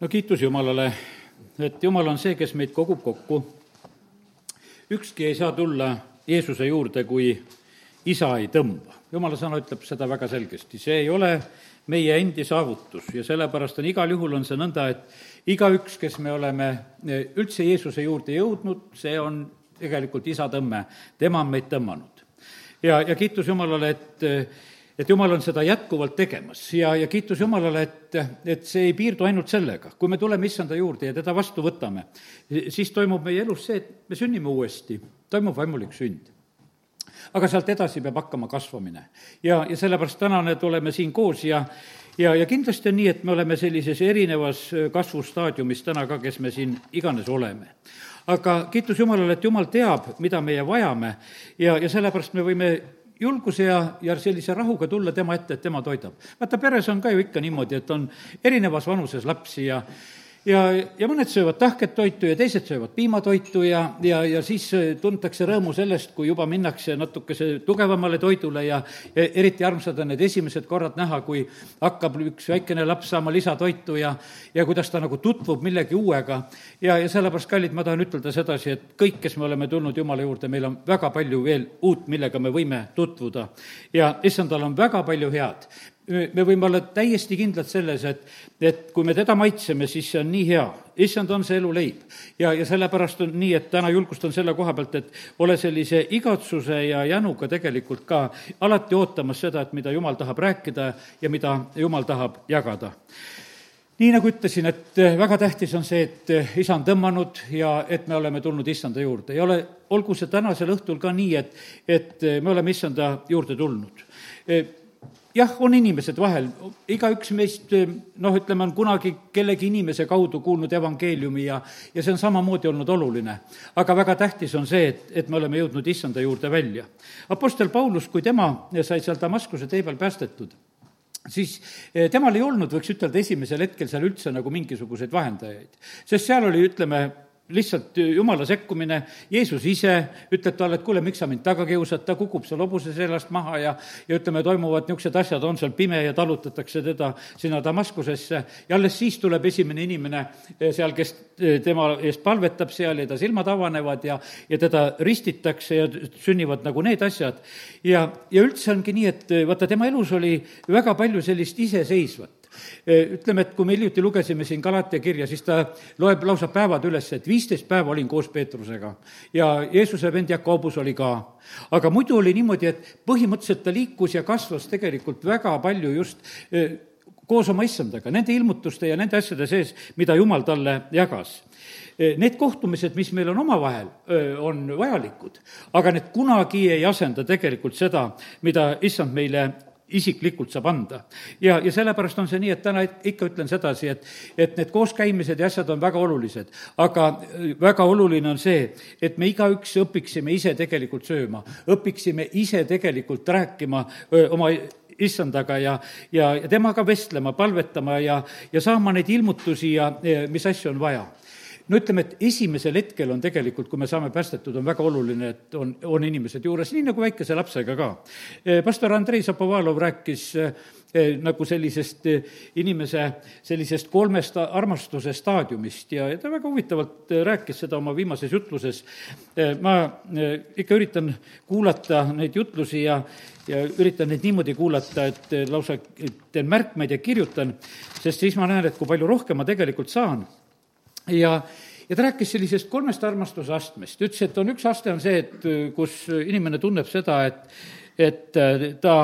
no kiitus Jumalale, et Jumal on see, kes meid kogub kokku. ükski ei saa tulla Jeesuse juurde, kui isa ei tõmba. jumala sõna ütleb seda väga selgesti, see ei ole meie endi saavutus ja sellepärast on igal juhul on see nõnda, et igaüks, kes me oleme üldse Jeesuse juurde jõudnud, see on tegelikult isa tõmme, tema on meid tõmmanud. ja, ja kiitus Jumalale, et et jumal on seda jätkuvalt tegemas. Ja, ja kiitus Jumalale, et, et see ei piirdu ainult sellega. kui me tuleme issanda juurde ja teda vastu võtame, siis toimub meie elus see, et me sünnime uuesti, toimub vaimulik sünd. Aga sealt edasi peab hakkama kasvamine. ja, ja sellepärast täna need oleme siin koos ja ja, ja kindlasti on nii, et me oleme sellises erinevas kasvustaadiumis täna ka, kes me siin iganes oleme. Aga kiitus Jumalale, et Jumal teab, mida meie vajame. Ja, ja sellepärast me võime julguse ja, ja sellise rahuga tulla tema ette, et tema toidab. vaata, peres on ka ju ikka niimoodi, et on erinevas vanuses lapsi ja ja, ja mõned söövad tahket toitu ja teised söövad piimatoitu ja, ja, ja siis äh, tuntakse rõõmu sellest, kui juba minnakse natukese tugevamale toidule ja, ja eriti armsad on need esimesed korrad näha, kui hakkab üks väikene laps saama lisatoitu ja, ja kuidas ta nagu tutvub millegi uuega. ja, ja sellepärast, kallid, ma tahan ütelda sedasi, et kõik, kes me oleme tulnud Jumala juurde, meil on väga palju veel uut, millega me võime tutvuda. ja issandal on väga palju head me võime olla täiesti kindlad selles, et, et kui me teda maitseme, siis see on nii hea. issand on see eluleib. ja, ja sellepärast on nii, et täna julgustan selle koha pealt, et ole sellise igatsuse ja jänuga tegelikult ka alati ootamas seda, et mida jumal tahab rääkida ja mida jumal tahab jagada nii nagu ütlesin, et väga tähtis on see, et isa on tõmmanud ja et me oleme tulnud issanda juurde ja ole, olgu see tänasel õhtul ka nii, et, et me oleme issanda juurde tulnud jah, on inimesed vahel, igaüks meist noh, ütleme, on kunagi kellegi inimese kaudu kuulnud evangeeliumi ja, ja see on samamoodi olnud oluline. aga väga tähtis on see, et, et me oleme jõudnud issanda juurde välja. Apostel Paulus, kui tema sai seal Damaskuse tee peal päästetud, siis eh, temal ei olnud, võiks ütelda, esimesel hetkel seal üldse nagu mingisuguseid vahendajaid. sest seal oli, ütleme, lihtsalt jumala sekkumine, Jeesus ise ütleb talle, et kuule, miks sa mind taga kiusad, ta kukub seal hobuse seljast maha ja ja ütleme, toimuvad niisugused asjad, on seal pime ja talutatakse teda sinna Damaskusesse. Ja alles siis tuleb esimene inimene eh, seal, kes eh, tema eest palvetab seal ja ta silmad avanevad ja ja teda ristitakse ja sünnivad nagu need asjad. ja, ja üldse ongi nii, et eh, vaata, tema elus oli väga palju sellist iseseisvat ütleme, et kui me hiljuti lugesime siin Galatia kirja, siis ta loeb lausa päevad üles, et viisteist päeva olin koos Peetrusega ja Jeesuse vend Jakobus oli ka. aga muidu oli niimoodi, et põhimõtteliselt ta liikus ja kasvas tegelikult väga palju just koos oma issandaga, nende ilmutuste ja nende asjade sees, mida Jumal talle jagas need kohtumised, mis meil on omavahel, on vajalikud, aga need kunagi ei asenda tegelikult seda, mida issand meile isiklikult saab anda. ja, ja sellepärast on see nii, et täna ikka ütlen sedasi, et, et need kooskäimised ja asjad on väga olulised, aga äh, väga oluline on see, et me igaüks õpiksime ise tegelikult sööma, õpiksime ise tegelikult rääkima öö, oma issandaga ja, ja, ja temaga vestlema, palvetama ja, ja saama neid ilmutusi ja, ja mis asju on vaja no ütleme, et esimesel hetkel on tegelikult, kui me saame päästetud, on väga oluline, et on, on inimesed juures, nii nagu väikese lapsega ka. Eh, pastor Andrei Zapovalov rääkis eh, nagu sellisest eh, inimese sellisest kolmest armastuse staadiumist ja, ja ta väga huvitavalt rääkis seda oma viimases jutluses. ma ikka üritan kuulata neid jutlusi ja, ja üritan neid niimoodi kuulata, et lausa teen märkmeid ja kirjutan, sest siis ma näen, et kui palju rohkem ma tegelikult saan ja, ja ta rääkis sellisest kolmest armastuse astmest, ütles, et on üks aste, on see, et kus inimene tunneb seda, et, et ta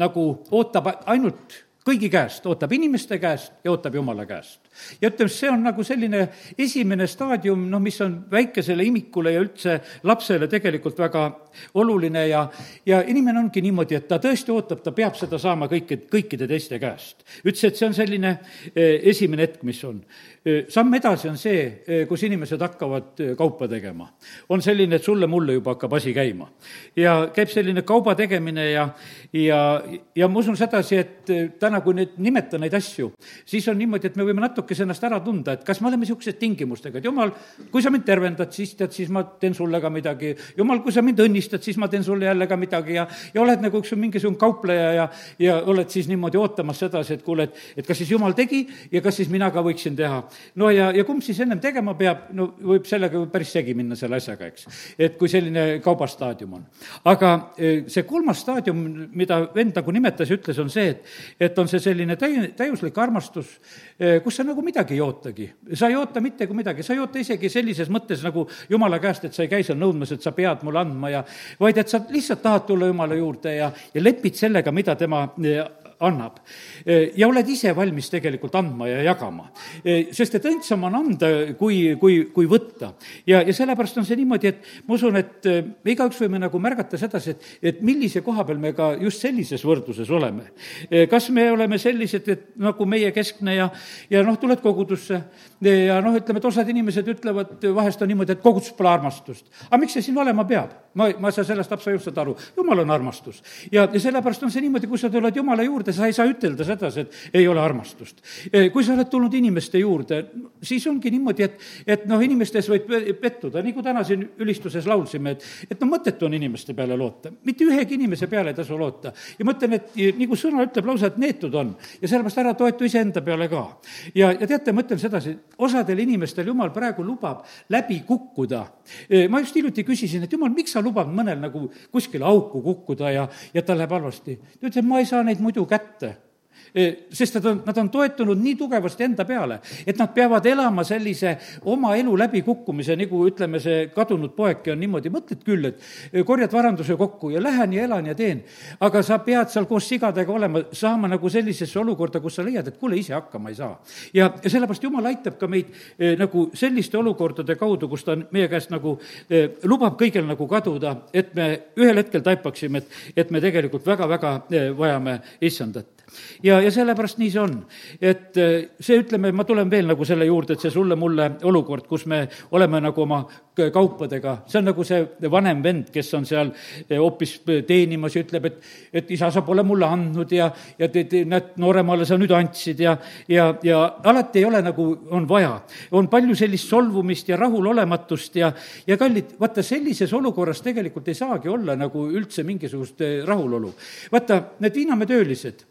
nagu ootab ainult kõigi käest, ootab inimeste käest ja ootab Jumala käest. Ja ütleme, see on nagu selline esimene staadium, noh, mis on väikesele imikule ja üldse lapsele tegelikult väga oluline ja, ja inimene ongi niimoodi, et ta tõesti ootab, ta peab seda saama kõiki, kõikide teiste käest. ütles, et see on selline eh, esimene hetk, mis on samm edasi on see, kus inimesed hakkavad kaupa tegema. on selline, et sulle-mulle juba hakkab asi käima. ja käib selline kauba tegemine ja, ja, ja ma usun sedasi, et täna kui nüüd nimeta neid asju, siis on niimoodi, et me võime natukese ennast ära tunda, et kas me oleme niisugused tingimustega, et jumal, kui sa mind tervendad, siis tead, siis ma teen sulle ka midagi. jumal, kui sa mind õnnistad, siis ma teen sulle jälle ka midagi ja, ja oled nagu üks mingisugune kaupleja ja, ja oled siis niimoodi ootamas sedasi, et kuule, et, et kas siis jumal tegi ja kas siis mina ka võiksin teha. no ja, ja kumb siis ennem tegema peab, no võib sellega päris segi minna selle asjaga, eks. et kui selline kaubastaadium on. aga e, see kolmas staadium, mida vend nagu nimetas ja ütles, on see, et, et on see selline täi-, täiuslik armastus, e, kus sa nagu midagi ei ootagi. sa ei oota mitte kui midagi, sa ei oota isegi sellises mõttes nagu jumala käest, et sa ei käi seal nõudmas, et sa pead mulle andma ja vaid et sa lihtsalt tahad tulla jumala juurde ja, ja lepid sellega, mida tema annab. ja oled ise valmis tegelikult andma ja jagama. sest et õndsam on anda, kui, kui, kui võtta. ja, ja sellepärast on see niimoodi, et ma usun, et me igaüks võime nagu märgata sedasi, et, et millise koha peal me ka just sellises võrdluses oleme. kas me oleme sellised, et nagu meie keskne ja, ja noh, tuled kogudusse ja noh, ütleme, et osad inimesed ütlevad, vahest on niimoodi, et kogudus pole armastust. aga miks see siin olema peab? ma, ma ei saa sellest absoluutselt aru. jumal on armastus. ja, ja sellepärast on see niimoodi, kui sa tuled Jumala juurde, sa ei saa ütelda sedasi, et ei ole armastust. Kui sa oled tulnud inimeste juurde, siis ongi niimoodi, et, et noh, inimestes võib pettuda, nii kui täna siin ülistuses laulsime, et, et no mõttetu on inimeste peale loota. mitte ühegi inimese peale ei tasu loota. ja ma ütlen, et kui sõna ütleb lausa, et neetud on ja sellepärast ära toetu iseenda peale ka. ja, ja teate, ma ütlen sedasi, osadel inimestel jumal praegu lubab läbi kukkuda. Ma just hiljuti küsisin, et jumal, miks sa lubad mõnel nagu kuskile auku kukkuda ja, ja tal läheb halvasti? ta ütles, et ma ei saa neid muidu kätte sest nad on, nad on toetunud nii tugevasti enda peale, et nad peavad elama sellise oma elu läbikukkumise, nagu ütleme, see kadunud poegki on niimoodi, mõtled küll, et korjad varanduse kokku ja lähen ja elan ja teen. aga sa pead seal koos sigadega olema, saama nagu sellisesse olukorda, kus sa leiad, et kuule, ise hakkama ei saa. ja, ja sellepärast Jumal aitab ka meid nagu selliste olukordade kaudu, kus ta meie käest nagu lubab kõigil nagu kaduda, et me ühel hetkel taipaksime, et, et me tegelikult väga-väga vajame issandat ja, ja sellepärast nii see on. et äh, see, ütleme, ma tulen veel nagu selle juurde, et see sulle-mulle olukord, kus me oleme nagu oma kaupadega, see on nagu see vanem vend, kes on seal äh, hoopis teenimas ja ütleb, et, et isa, sa pole mulle andnud ja, ja te, te, näed, nooremale sa nüüd andsid ja, ja, ja alati ei ole nagu, on vaja. on palju sellist solvumist ja rahulolematust ja, ja kallid, vaata, sellises olukorras tegelikult ei saagi olla nagu üldse mingisugust äh, rahulolu. vaata, need Viinamäe töölised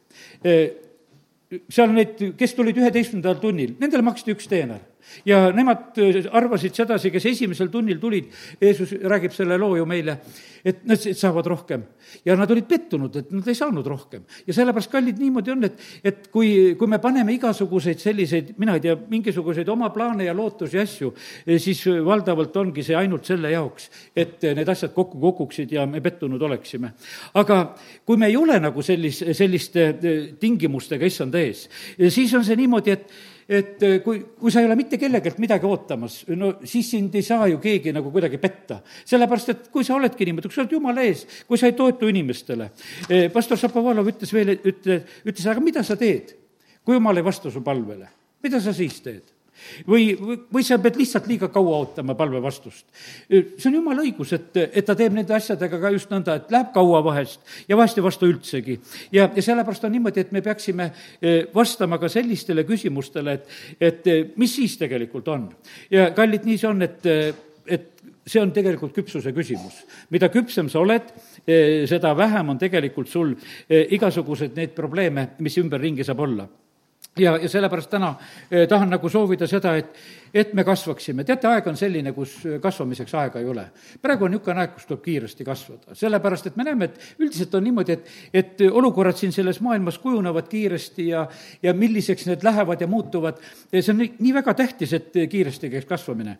seal neid, kes tulid üheteistkümnendal tunnil, nendele maksti üks teener ja nemad äh, arvasid sedasi, kes esimesel tunnil tulid, Jeesus räägib selle loo ju meile, et nad saavad rohkem. ja nad olid pettunud, et nad ei saanud rohkem. ja sellepärast, kallid, niimoodi on, et, et kui, kui me paneme igasuguseid selliseid, mina ei tea, mingisuguseid oma plaane ja lootusi ja asju, eh, siis valdavalt ongi see ainult selle jaoks, et need asjad kokku kukuksid ja me pettunud oleksime. aga kui me ei ole nagu sellis-, selliste eh, tingimustega issanda ees, siis on see niimoodi, et et äh, kui, kui sa ei ole mitte kellegelt midagi ootamas, no siis sind ei saa ju keegi nagu kuidagi petta. sellepärast, et kui sa oledki niimoodi, kui sa oled jumala ees, kui sa ei toetu inimestele. Äh, pastor Šapovalov ütles veel, ütle, ütles, aga mida sa teed, kui jumal ei vasta su palvele? mida sa siis teed? Või, või, või sa pead lihtsalt liiga kaua ootama palve vastust. see on jumala õigus, et, et ta teeb nende asjadega ka just nõnda, et läheb kaua vahest ja vahest ei vasta üldsegi. ja, ja sellepärast on niimoodi, et me peaksime vastama ka sellistele küsimustele, et, et mis siis tegelikult on. ja kallid, nii see on, et, et see on tegelikult küpsuse küsimus. mida küpsem sa oled, seda vähem on tegelikult sul igasuguseid neid probleeme, mis ümberringi saab olla ja, ja sellepärast täna eh, tahan nagu soovida seda, et, et me kasvaksime. teate, aeg on selline, kus kasvamiseks aega ei ole. praegu on niisugune aeg, kus tuleb kiiresti kasvada, sellepärast et me näeme, et üldiselt on niimoodi, et, et olukorrad siin selles maailmas kujunevad kiiresti ja, ja milliseks need lähevad ja muutuvad. see on nii, nii väga tähtis, et kiiresti käiks kasvamine.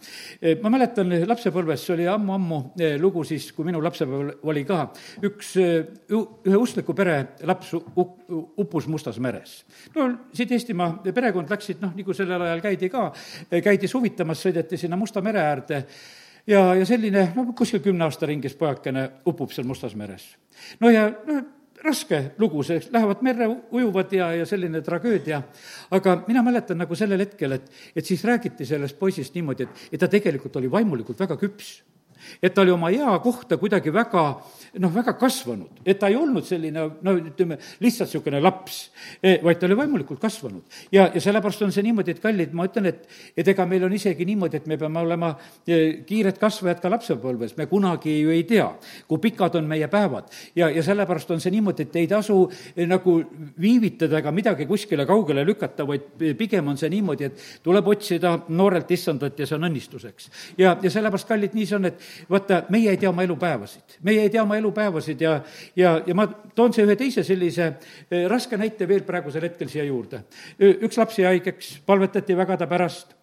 ma mäletan lapsepõlves, see oli ammu-ammu lugu siis, kui minu lapsepõlv oli ka, üks, ühe uskliku pere laps uppus Mustas meres. no siit Eestimaa perekond läksid, noh, nagu sellel ajal käidi ka, käidi suvitamas, sõideti sinna Musta mere äärde ja, ja selline, no kuskil kümne aasta ringis pojakene upub seal Mustas meres. no ja noh, raske lugu, see, lähevad merre, ujuvad ja, ja selline tragöödia. aga mina mäletan nagu sellel hetkel, et, et siis räägiti sellest poisist niimoodi, et, et ta tegelikult oli vaimulikult väga küps et ta oli oma ea kohta kuidagi väga noh, väga kasvanud, et ta ei olnud selline no ütleme, lihtsalt niisugune laps, e, vaid ta oli vaimulikult kasvanud. ja, ja sellepärast on see niimoodi, et kallid, ma ütlen, et, et ega meil on isegi niimoodi, et me peame olema e, kiired kasvajad ka lapsepõlves, me kunagi ju ei tea, kui pikad on meie päevad. ja, ja sellepärast on see niimoodi, et ei tasu e, nagu viivitada ega midagi kuskile kaugele lükata, vaid pigem on see niimoodi, et tuleb otsida noorelt issandat ja see on õnnistuseks. ja, ja sellepärast, kallid, nii see on, et vaata, meie ei tea oma elupäevasid, meie ei tea oma elupäevasid ja, ja, ja ma toon see ühe teise sellise eh, raske näite veel praegusel hetkel siia juurde. üks laps jäi haigeks, palvetati väga ta pärast,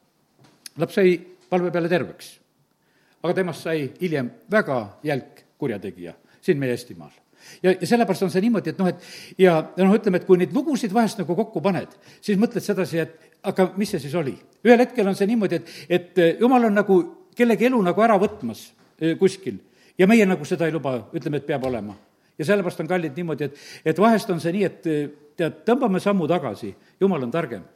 laps sai palve peale terveks. aga temast sai hiljem väga jälk kurjategija siin meie Eestimaal ja, ja sellepärast on see niimoodi, et noh, et ja, ja noh, ütleme, et kui neid lugusid vahest nagu kokku paned, siis mõtled sedasi, et aga mis see siis oli? ühel hetkel on see niimoodi, et, et jumal on nagu kellegi elu nagu ära võtmas eh, kuskil ja meie nagu seda ei luba, ütleme, et peab olema. ja sellepärast on kallid niimoodi, et, et vahest on see nii, et tead, tõmbame sammu tagasi, jumal on targem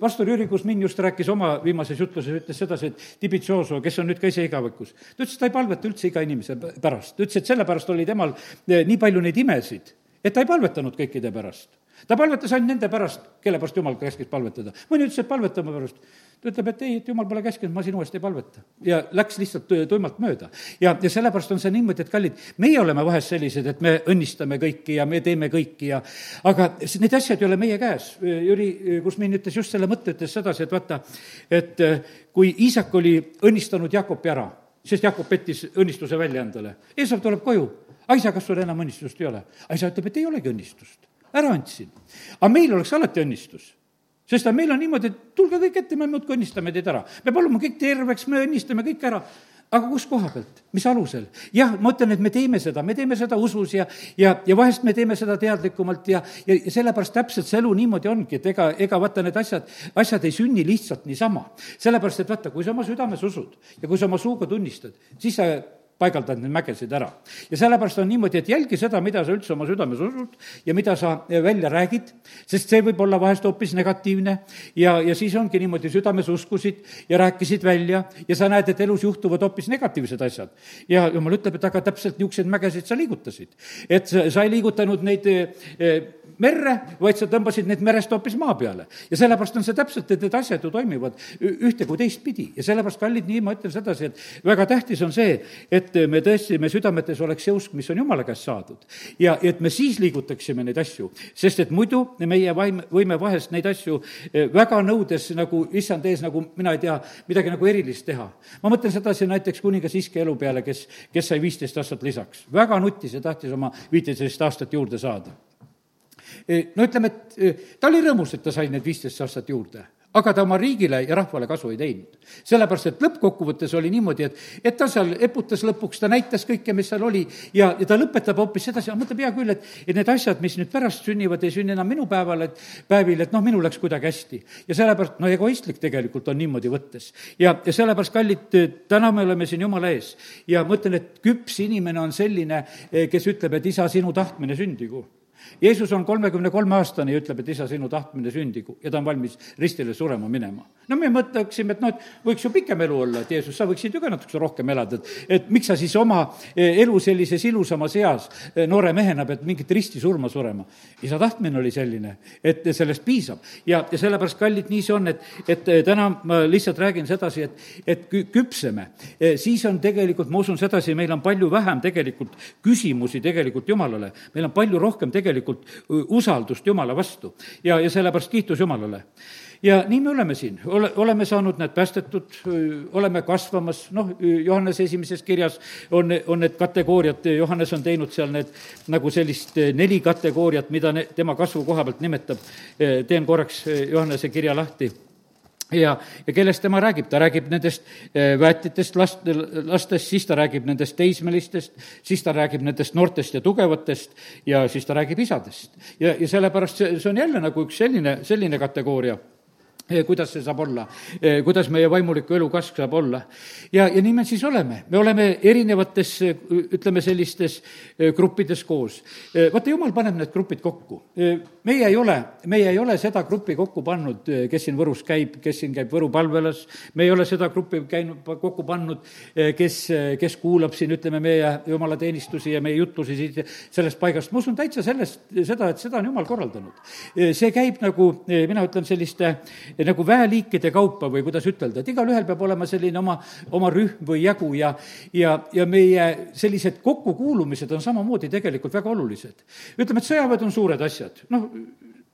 pastor Jüri Kusmin just rääkis oma viimases jutluses, ütles sedasi, et Tibitsooso, kes on nüüd ka ise igavikus, ta ütles, et ta ei palveta üldse iga inimese pärast, ta ütles, et sellepärast oli temal eh, nii palju neid imesid, et ta ei palvetanud kõikide pärast. ta palvetas ainult nende pärast, kelle pärast jumal käskis palvetada. mõni ütles, et palveta mu pärast ta ütleb, et ei, et jumal pole käskinud, ma siin uuesti ei palveta. ja läks lihtsalt tuimalt mööda. ja, ja sellepärast on see niimoodi, et kallid, meie oleme vahest sellised, et me õnnistame kõiki ja me teeme kõiki ja aga need asjad ei ole meie käes. Jüri Kusmin ütles just selle mõtte, ütles sedasi, et vaata, et eh, kui Iisak oli õnnistanud Jakobi ära, sest Jakob pettis õnnistuse välja endale, Eesav tuleb koju, aga isa, kas sul enam õnnistust ei ole? aga isa ütleb, et ei olegi õnnistust, ära andsin. aga meil oleks alati õnnistus sest meil on niimoodi, et tulge kõik ette, me muudkui õnnistame teid ära. me palume kõik terveks, me õnnistame kõik ära. aga kus koha pealt, mis alusel? jah, ma ütlen, et me teeme seda, me teeme seda usus ja, ja, ja vahest me teeme seda teadlikumalt ja, ja, ja sellepärast täpselt see elu niimoodi ongi, et ega, ega vaata, need asjad, asjad ei sünni lihtsalt niisama. sellepärast, et vaata, kui sa oma südames usud ja kui sa oma suuga tunnistad, siis sa paigaldanud neid mägesid ära. ja sellepärast on niimoodi, et jälgi seda, mida sa üldse oma südames usud ja mida sa välja räägid, sest see võib olla vahest hoopis negatiivne ja, ja siis ongi niimoodi, südames uskusid ja rääkisid välja ja sa näed, et elus juhtuvad hoopis negatiivsed asjad. ja jumal ütleb, et aga täpselt niisuguseid mägesid sa liigutasid. et sa, sa ei liigutanud neid eh, merre, vaid sa tõmbasid need merest hoopis maa peale. ja sellepärast on see täpselt, et need asjad ju toimivad ühte kui teistpidi ja sellepärast, kallid, nii ma ütlen sedasi, et väga tähtis on see, et me tõesti, me südametes oleks see usk, mis on Jumala käest saadud. ja et me siis liigutaksime neid asju, sest et muidu meie vaim, võime vahest neid asju eh, väga nõudes nagu issand ees, nagu mina ei tea, midagi nagu erilist teha. ma mõtlen sedasi näiteks kuningas Iske elu peale, kes, kes sai viisteist aastat lisaks. väga nutis ja tahtis oma viiteist aastat juurde saada no ütleme, et ta oli rõõmus, et ta sai need viisteist aastat juurde aga ta oma riigile ja rahvale kasu ei teinud. sellepärast, et lõppkokkuvõttes oli niimoodi, et, et ta seal eputas lõpuks, ta näitas kõike, mis seal oli ja, ja ta lõpetab hoopis sedasi, mõtleb hea küll, et, et need asjad, mis nüüd pärast sünnivad, ei sünni enam minu päeval, et päevil, et noh, minul läks kuidagi hästi. ja sellepärast, no egoistlik tegelikult on niimoodi võttes. ja, ja sellepärast, kallid, täna me oleme siin Jumala ees ja ma ütlen, et küps inimene on selline, kes ütleb, et isa, sinu tahtmine sündigu Jeesus on kolmekümne kolme aastane ja ütleb, et isa, sinu tahtmine sündigu ja ta on valmis ristile surema minema. no me mõtleksime, et noh, et võiks ju pikem elu olla, et Jeesus, sa võiksid ju ka natukene rohkem elada, et, et miks sa siis oma eh, elu sellises ilusamas eas eh, noore mehena pead mingit risti surma surema. isa tahtmine oli selline, et sellest piisab ja, ja sellepärast, kallid, nii see on, et, et eh, täna ma lihtsalt räägin sedasi, et, et küpseme, siis on tegelikult, ma usun sedasi, meil on palju vähem tegelikult küsimusi tegelikult Jumalale, meil on palju rohkem tegelikult tegelikult usaldust Jumala vastu. Ja, ja sellepärast kiitus Jumalale. Ja nii me oleme siin, ole, oleme saanud need päästetud, oleme kasvamas, noh, Johannese esimeses kirjas on, on need kategooriad, Johannes on teinud seal need nagu sellist neli kategooriat, mida ne, tema kasvu koha pealt nimetab. teen korraks Johannese kirja lahti ja, ja kellest tema räägib, ta räägib nendest eh, väetitest last, lastest, siis ta räägib nendest teismelistest, siis ta räägib nendest noortest ja tugevatest ja siis ta räägib isadest. ja, ja sellepärast see, see on jälle nagu üks selline, selline kategooria kuidas see saab olla, kuidas meie vaimuliku elu kasv saab olla. ja, ja nii me siis oleme, me oleme erinevates, ütleme, sellistes eh, gruppides koos. vaata, jumal paneb need grupid kokku. meie ei ole, meie ei ole seda gruppi kokku pannud, kes siin Võrus käib, kes siin käib Võru palvelas, me ei ole seda gruppi käinud, kokku pannud, kes, kes kuulab siin, ütleme, meie jumalateenistusi ja meie jutlusi siit sellest paigast, ma usun täitsa sellest, seda, et seda on jumal korraldanud. see käib nagu, mina ütlen, selliste nagu väeliikide kaupa või kuidas ütelda, et igalühel peab olema selline oma, oma rühm või jagu ja, ja, ja meie sellised kokkukuulumised on samamoodi tegelikult väga olulised. ütleme, et sõjaväed on suured asjad, noh,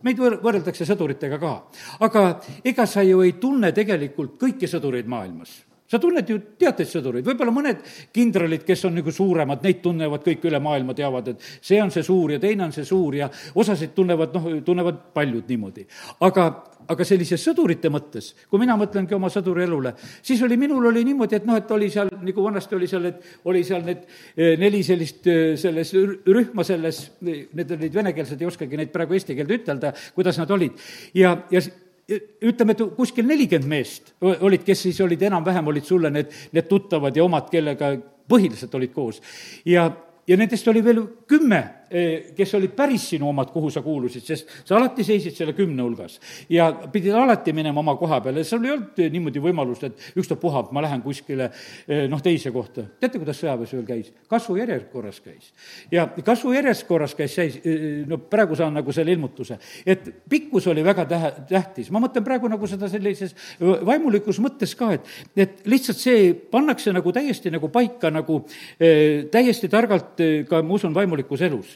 meid võr-, võrreldakse sõduritega ka. aga ega sa ju ei tunne tegelikult kõiki sõdureid maailmas sa tunned ju teateid sõdureid, võib-olla mõned kindralid, kes on nagu suuremad, neid tunnevad kõik üle maailma, teavad, et see on see suur ja teine on see suur ja osasid tunnevad, noh, tunnevad paljud niimoodi. aga, aga sellise sõdurite mõttes, kui mina mõtlengi oma sõduri elule, siis oli, minul oli niimoodi, et noh, et oli seal, nagu vanasti oli seal, et oli seal need eh, neli sellist, eh, selles rühma selles, need olid venekeelsed, ei oskagi neid praegu eesti keelde ütelda, kuidas nad olid. ja, ja ütleme, et kuskil nelikümmend meest olid, kes siis olid enam-vähem, olid sulle need, need tuttavad ja omad, kellega põhiliselt olid koos. ja, ja nendest oli veel kümme Eh, kes olid päris sinu omad, kuhu sa kuulusid, sest sa alati seisid selle kümne hulgas. ja pidid alati minema oma koha peale, sul ei olnud niimoodi võimalust, et ükstapuha, ma lähen kuskile eh, noh, teise kohta. teate, kuidas sõjaväes ühel käis? kasvu järjekorras käis. ja kasvu järjekorras käis, käis, eh, no praegu saan nagu selle ilmutuse, et pikkus oli väga tähe, tähtis. ma mõtlen praegu nagu seda sellises vaimulikus mõttes ka, et, et lihtsalt see pannakse nagu täiesti nagu paika nagu täiesti targalt ka, ma usun, vaimulikus elus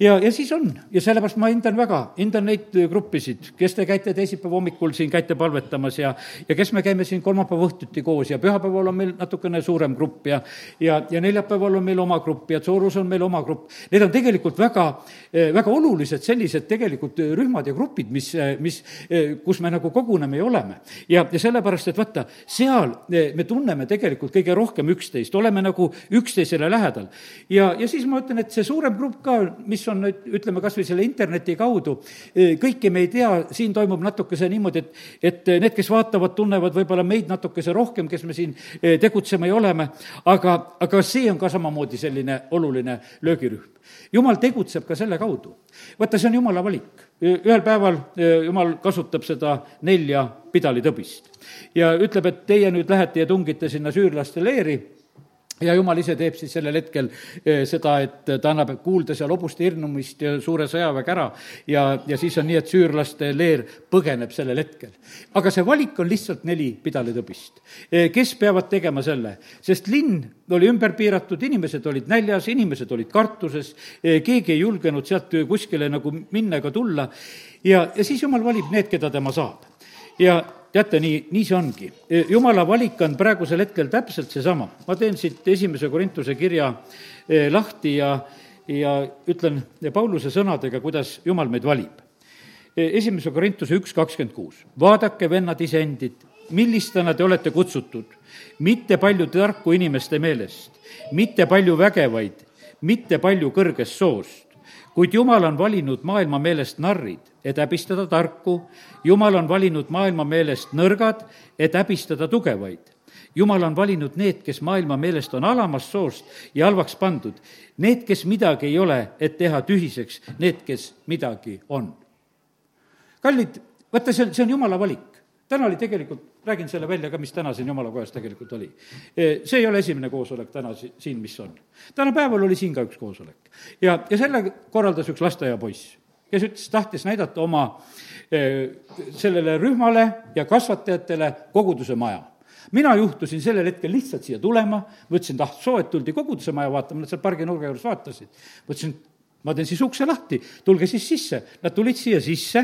ja, ja siis on ja sellepärast ma hindan väga, hindan neid gruppisid, kes te käite teisipäeva hommikul siin, käite palvetamas ja, ja kes me käime siin kolmapäeva õhtuti koos ja pühapäeval on meil natukene suurem grupp ja, ja, ja neljapäeval on meil oma grupp ja Soorus on meil oma grupp. Need on tegelikult väga, väga olulised sellised tegelikult rühmad ja grupid, mis, mis, kus me nagu koguneme ja oleme. ja, ja sellepärast, et vaata, seal me tunneme tegelikult kõige rohkem üksteist, oleme nagu üksteisele lähedal. ja, ja siis ma ütlen, et see suurem grupp ka, mis on on nüüd, ütleme kas või selle interneti kaudu, eh, kõike me ei tea, siin toimub natukese niimoodi, et, et need, kes vaatavad, tunnevad võib-olla meid natukese rohkem, kes me siin eh, tegutseme ja oleme, aga, aga see on ka samamoodi selline oluline löögirühm. jumal tegutseb ka selle kaudu. vaata, see on jumala valik. ühel päeval eh, jumal kasutab seda nelja pidalitõbist ja ütleb, et teie nüüd lähete ja tungite sinna süürlaste leeri ja jumal ise teeb siis sellel hetkel eh, seda, et ta annab kuulda seal hobuste hirmumist ja suure sõjaväega ära. Ja, ja siis on nii, et süürlaste leer põgeneb sellel hetkel. aga see valik on lihtsalt neli pidalitõbist, eh, kes peavad tegema selle, sest linn oli ümber piiratud, inimesed olid näljas, inimesed olid kartuses, eh, keegi ei julgenud sealt kuskile nagu minna ega tulla. Ja, ja siis jumal valib need, keda tema saab. ja teate, nii, nii see ongi. E, jumala valik on praegusel hetkel täpselt seesama. ma teen siit esimese Korintuse kirja e, lahti ja, ja ütlen Pauluse sõnadega, kuidas Jumal meid valib. E, esimese Korintuse üks kakskümmend kuus. vaadake, vennad, iseendid, millistena te olete kutsutud, mitte palju tarku inimeste meelest, mitte palju vägevaid, mitte palju kõrgest soost, kuid Jumal on valinud maailma meelest narrid, et häbistada tarku, Jumal on valinud maailma meelest nõrgad, et häbistada tugevaid. Jumal on valinud need, kes maailma meelest on alamast soost ja halvaks pandud, need, kes midagi ei ole, et teha tühiseks need, kes midagi on. kallid, vaata, see on, see on Jumala valik täna oli tegelikult, räägin selle välja ka, mis täna siin jumala kojas tegelikult oli. see ei ole esimene koosolek täna siin, mis on. täna päeval oli siin ka üks koosolek. ja, ja selle korraldas üks lasteaiapoiss, kes ütles, tahtis näidata oma sellele rühmale ja kasvatajatele koguduse maja mina juhtusin sellel hetkel lihtsalt siia tulema, mõtlesin, et ah, soo, et tuldi koguduse maja vaatama, nad seal parginurga juures vaatasid. mõtlesin, ma teen siis ukse lahti, tulge siis sisse. Nad tulid siia sisse,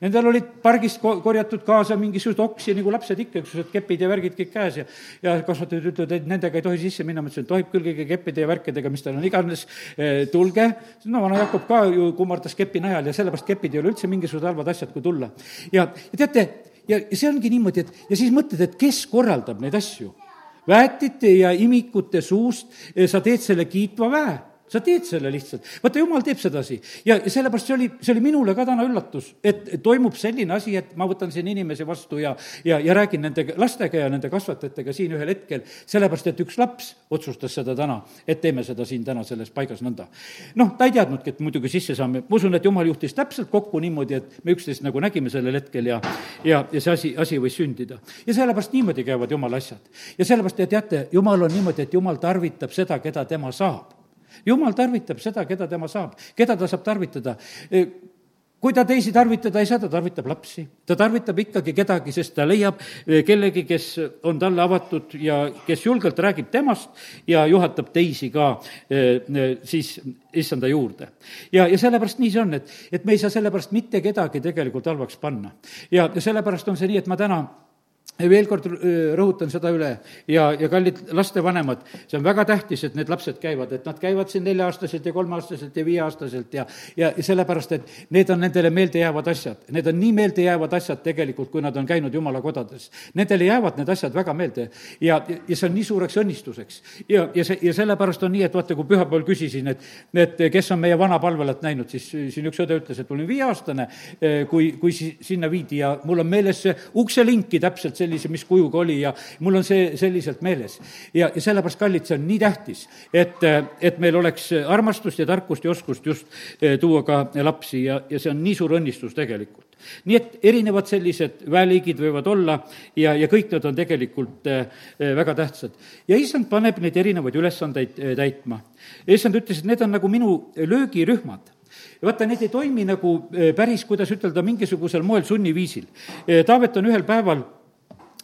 nendel olid pargist ko-, korjatud kaasa mingisugused oksi, nagu lapsed ikka, igasugused kepid ja värgid kõik käes ja ja kasvatajad ütlevad, et nendega ei tohi sisse minna, ma ütlesin, et tohib küll kõigi keppide ja värkidega, mis tal on iganes, eh, tulge. no vana Jakob ka ju kummardas kepi najal ja sellepärast kepid ei ole üldse mingisugused halvad asjad, kui tulla. ja, ja teate, ja see ongi niimoodi, et ja siis mõtled, et kes korraldab neid asju väetite ja imikute suust eh, sa teed selle kiitva väe sa teed selle lihtsalt, vaata, jumal teeb sedasi ja, sellepärast see oli, see oli minule ka täna üllatus, et toimub selline asi, et ma võtan siin inimesi vastu ja, ja, ja räägin nende lastega ja nende kasvatajatega siin ühel hetkel, sellepärast et üks laps otsustas seda täna, et teeme seda siin täna selles paigas nõnda. noh, ta ei teadnudki, et muidugi sisse saame, ma usun, et jumal juhtis täpselt kokku niimoodi, et me üksteist nagu nägime sellel hetkel ja, ja, ja see asi, asi võis sündida. ja sellepärast niimoodi käivad jumala asjad. ja sellepärast te teate, jumal on niimoodi, et jumal tarvitab seda, keda tema saab jumal tarvitab seda, keda tema saab, keda ta saab tarvitada e, kui ta teisi tarvitada ei saa, ta tarvitab lapsi. ta tarvitab ikkagi kedagi, sest ta leiab e, kellegi, kes on talle avatud ja kes julgelt räägib temast ja juhatab teisi ka e, siis issanda juurde. ja, ja sellepärast nii see on, et, et me ei saa sellepärast mitte kedagi tegelikult halvaks panna. ja, ja sellepärast on see nii, et ma täna veel kord rõhutan seda üle ja, ja kallid lastevanemad, see on väga tähtis, et need lapsed käivad, et nad käivad siin nelja-aastaselt ja kolmeaastaselt ja viieaastaselt ja ja, sellepärast, et need on nendele meeldejäävad asjad. Need on nii meeldejäävad asjad tegelikult, kui nad on käinud jumala kodades. Nendele jäävad need asjad väga meelde ja, ja see on nii suureks õnnistuseks. ja, ja see, ja sellepärast on nii, et vaata, kui pühapäeval küsisin, et, et kes on meie vana palvelat näinud, siis siin üks õde ütles, et ma olin viieaastane, kui, kui sinna viidi ja mul on meeles see ukselinki täpselt sellise, mis kujuga oli ja mul on see selliselt meeles. ja, ja sellepärast, kallid, see on nii tähtis, et, et meil oleks armastust ja tarkust ja oskust just eh, tuua ka lapsi ja, ja see on nii suur õnnistus tegelikult nii et erinevad sellised väeliigid võivad olla ja, ja kõik nad on tegelikult äh, väga tähtsad. ja issand paneb neid erinevaid ülesandeid äh, täitma. issand ütles, et need on nagu minu löögirühmad ja vaata, need ei toimi nagu päris, kuidas ütelda, mingisugusel moel sunniviisil. Taavet on ühel päeval Eh,